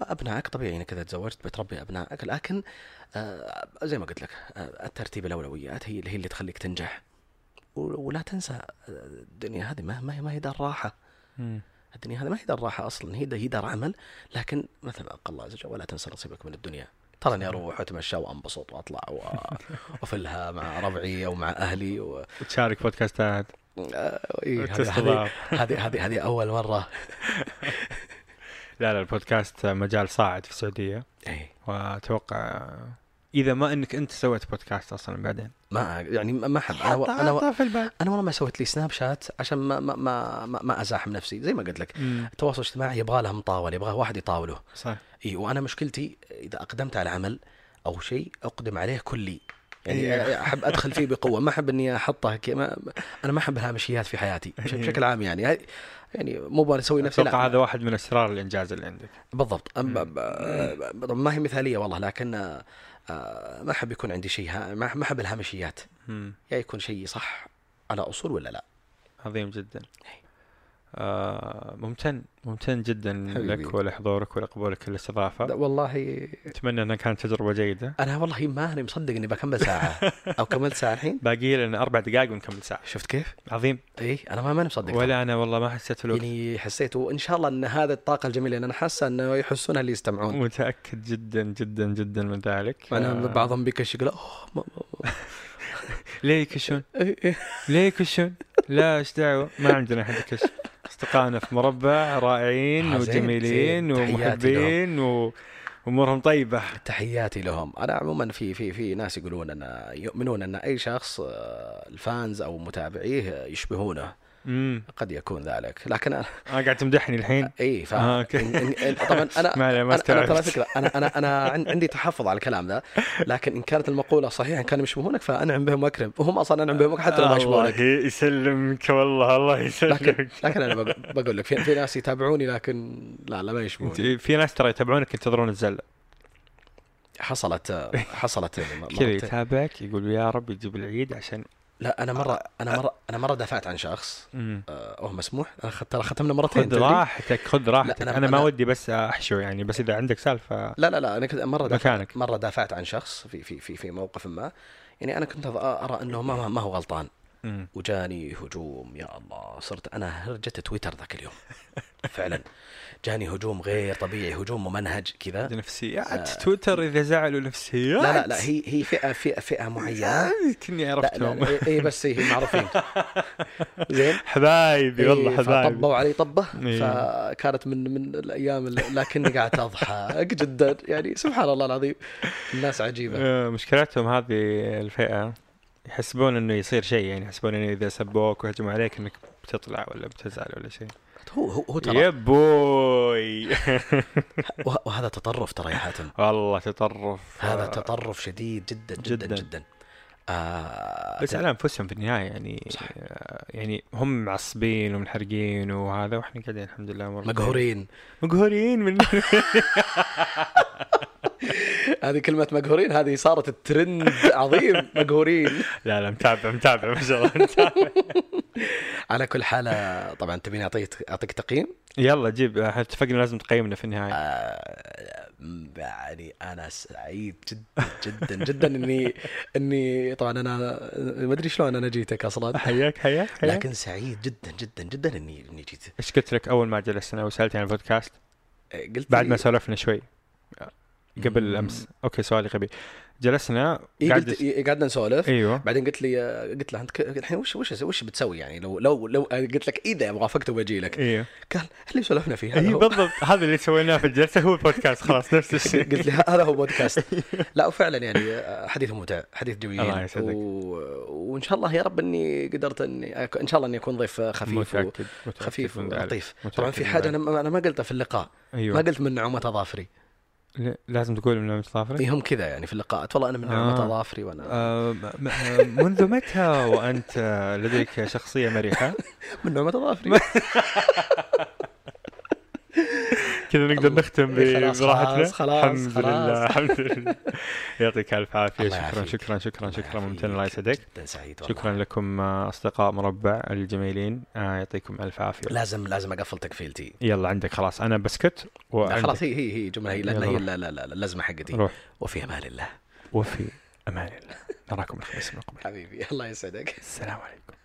ابنائك طبيعي إنك اذا تزوجت بتربي أبنائك لكن آه زي ما قلت لك آه الترتيب الأولويات هي اللي هي اللي تخليك تنجح ولا تنسى آه، الدنيا هذه ما ما هي ما هي دار راحة. الدنيا هذه ما هي دار راحة أصلا هي هي دار عمل لكن مثل ما قال الله عز وجل ولا تنسى نصيبك من الدنيا ترى اني أروح واتمشى وأنبسط وأطلع وأفلها مع ربعي أو مع أهلي و... وتشارك بودكاستات آه، إيه، هذه- هذه هذه أول مرة. لا لا البودكاست مجال صاعد في السعودية. اي وأتوقع إذا ما إنك أنت سويت بودكاست أصلا بعدين. ما يعني ما أحب. أنا و... أنا و... أنا والله ما سويت لي سناب شات عشان ما ما ما, ما, ما أزاحم نفسي. زي ما قلت لك مم. التواصل الاجتماعي يبغى له مطاول يبغى واحد يطاوله. صح. إي وأنا مشكلتي إذا أقدمت على عمل أو شيء أقدم عليه كلي. يعني إيه. أحب أدخل فيه بقوة. ما أحب إني أحطه كي ما أنا ما أحب الهامشيات في حياتي إيه. بشكل عام يعني. يعني مو بقول أسوي نفسي أتوقع هذا واحد من أسرار الإنجاز اللي عندك. بالضبط. ما هي مثالية والله لكن ما أحب يكون عندي شيء ما ما أحب الهامشيات. يا يكون شيء صح على أصول ولا لا؟ عظيم جدا. آه ممتن ممتن جدا حبيبي. لك ولحضورك ولقبولك الاستضافه والله أتمنى أنها كانت تجربة جيدة. أنا والله ما اني مصدق إني بكمل ساعة. أو كملت ساعة الحين؟ باقي لنا أربع دقائق ونكمل ساعة. شفت كيف؟ عظيم. إي أنا ما ماني مصدق. ولا أنا والله ما حسيت الوقت. يعني حسيت وإن شاء الله إن هذا الطاقة الجميلة اللي أنا حاسة إنه يحسونها اللي يستمعون. متأكد جدا جدا جدا من ذلك. أنا آه، بعضهم بيكش يقول أوه ليه يكشون؟ ليه يكشون؟ لا إيش دعوة؟ ما عندنا احد يكش أصدقائنا في مربع رائعين وجميلين ومحبين و... وأمورهم طيبة. تحياتي لهم. أنا عموما في في في ناس يقولون أن يؤمنون أن أي شخص آه، ال fans أو متابعيه يشبهونه. قد يكون ذلك. لكن أنا آه قاعد تمدحني الحين. اي ف آه، okay. إن- إن- طبعا أنا ما أنا ترى. فكرة. أنا أنا أنا عن- عندي تحفظ على الكلام ذا. لكن إن كانت المقولة صحيحة إن كانوا يشبهونك فأنعم بهم وأكرم. وهم أصلا أنعم بهم حتى لو ما يشبهونك. الله يسلمك والله الله لكن يسلمك. لكن أنا بقول, بقول لك في, في ناس يتابعوني لكن لا لا ما يشبهوني. في ناس ترى يتابعونك ينتظرون الزلة. حصلت حصلت كذا. يتابعك يقول يا رب يجيب العيد عشان لا أنا مره أنا مره أنا مرة دافعت عن شخص. آه، هو مسموح. أنا ترى ختمنا مرتين خذ؟ راحتك خذ راحتك. أنا- أنا, ما ودي بس أحشو يعني بس إذا عندك سالفة لا لا لا أنا كنت مرة دافعت مكانك. مرة دافعت عن شخص في في في في موقف ما. يعني أنا كنت أرى أنه ما ما هو غلطان. مم. وجاني هجوم يا الله صرت أنا هرجت تويتر ذاك اليوم. فعلا. جاني هجوم غير طبيعي هجوم ممنهج كذا. نفسيات آه. تويتر إذا زعلوا نفسيات. لا لا لا هي هي فئة فئة فئة معينة. كني لا لا عرفتهم اي بس هي معروفين. زين. حبايبي والله إيه، حبايبي. فطبوا علي طبة. إيه. فكانت من من الأيام لكني قاعد أضحك جدا. يعني سبحان الله العظيم. الناس عجيبة. آه، مشكلتهم هذه الفئة. يحسبون إنه يصير شيء يعني يحسبون إنه إذا سبوك وهجموا عليك إنك بتطلع ولا بتزعل ولا شيء هو هو, هو ترى يا بوي وه- وهذا تطرف ترى يا حاتم والله تطرف هذا تطرف شديد جدا جدا جداً. جدا. آه بس على أنفسهم في النهاية يعني صح. آه، يعني هم معصبين ومنحرقين وهذا وإحنا قاعدين الحمد لله مقهورين مقهورين من هذه كلمة مقهورين هذه صارت الترند عظيم مقهورين. لا لا متابع متابع ما شاء الله متابع. على كل حال آه، طبعا تبيني اعطيك اعطيك تقييم؟ يلا جيب اتفقنا لازم تقيمنا في النهاية. آه، يعني أنا سعيد جدا جدا جدا إني إني طبعا أنا ما أدري شلون أنا جيتك أصلا. حياك حياك حياك. لكن سعيد جدا جدا جدا إني إني جيت. إيش قلت لك أول ما جلسنا وسألتني عن البودكاست؟ قلت بعد ما سولفنا شوي. قبل. أمس. okay سؤالي غبي جلسنا إيه قلت إيه قعدنا نسولف. أيوه. بعدين قلت لي قلت له أنت الحين وش وش وش بتسوي يعني؟ لو لو لو قلت لك إذا وافقت وبجي لك أيوه. قال اللي سولفنا فيه هذا اي هو. بالضبط. هذا اللي سويناه في الجلسة هو البودكاست خلاص نفس الشيء. قلت لي هذا هو بودكاست. لا وفعلا يعني حديث ممتع حديث جميل. الله يسعدك. و... وإن شاء الله يا رب إني قدرت إني إن شاء الله إني أكون ضيف خفيف و... متأكد متأكد خفيف. ولطيف. متأكد طبعا في حاجة. أنا ما قلتها في اللقاء. أيوه. ما قلت من نعومه اظافري لازم تقول من نعمة ظافرك إيه هم كذا يعني في اللقاءات. والله أنا من نعومه آه. أظافري وأنا آه م- منذ متى وأنت لديك شخصية مرحة؟ من نعومه أظافري. كذا نقدر نختم براحتنا. خلاص، خلاص، الحمد. لله الحمد لله. يعطيك ألف عافية. شكرا. شكرا شكرا شكرا. ممتن. الله يسعدك. شكرا لكم آه، أصدقاء مربع الجميلين. آه، يعطيكم ألف عافية. لازم لازم أقفل تكفيلتي يلا عندك خلاص. أنا بسكت خلاص هي هي هي جملة هي هي روح. لا لا لا لا، اللزمة حقتي. وفي أمان الله. وفي أمان الله. نراكم الخميس المقبل. حبيبي الله يسعدك. السلام عليكم.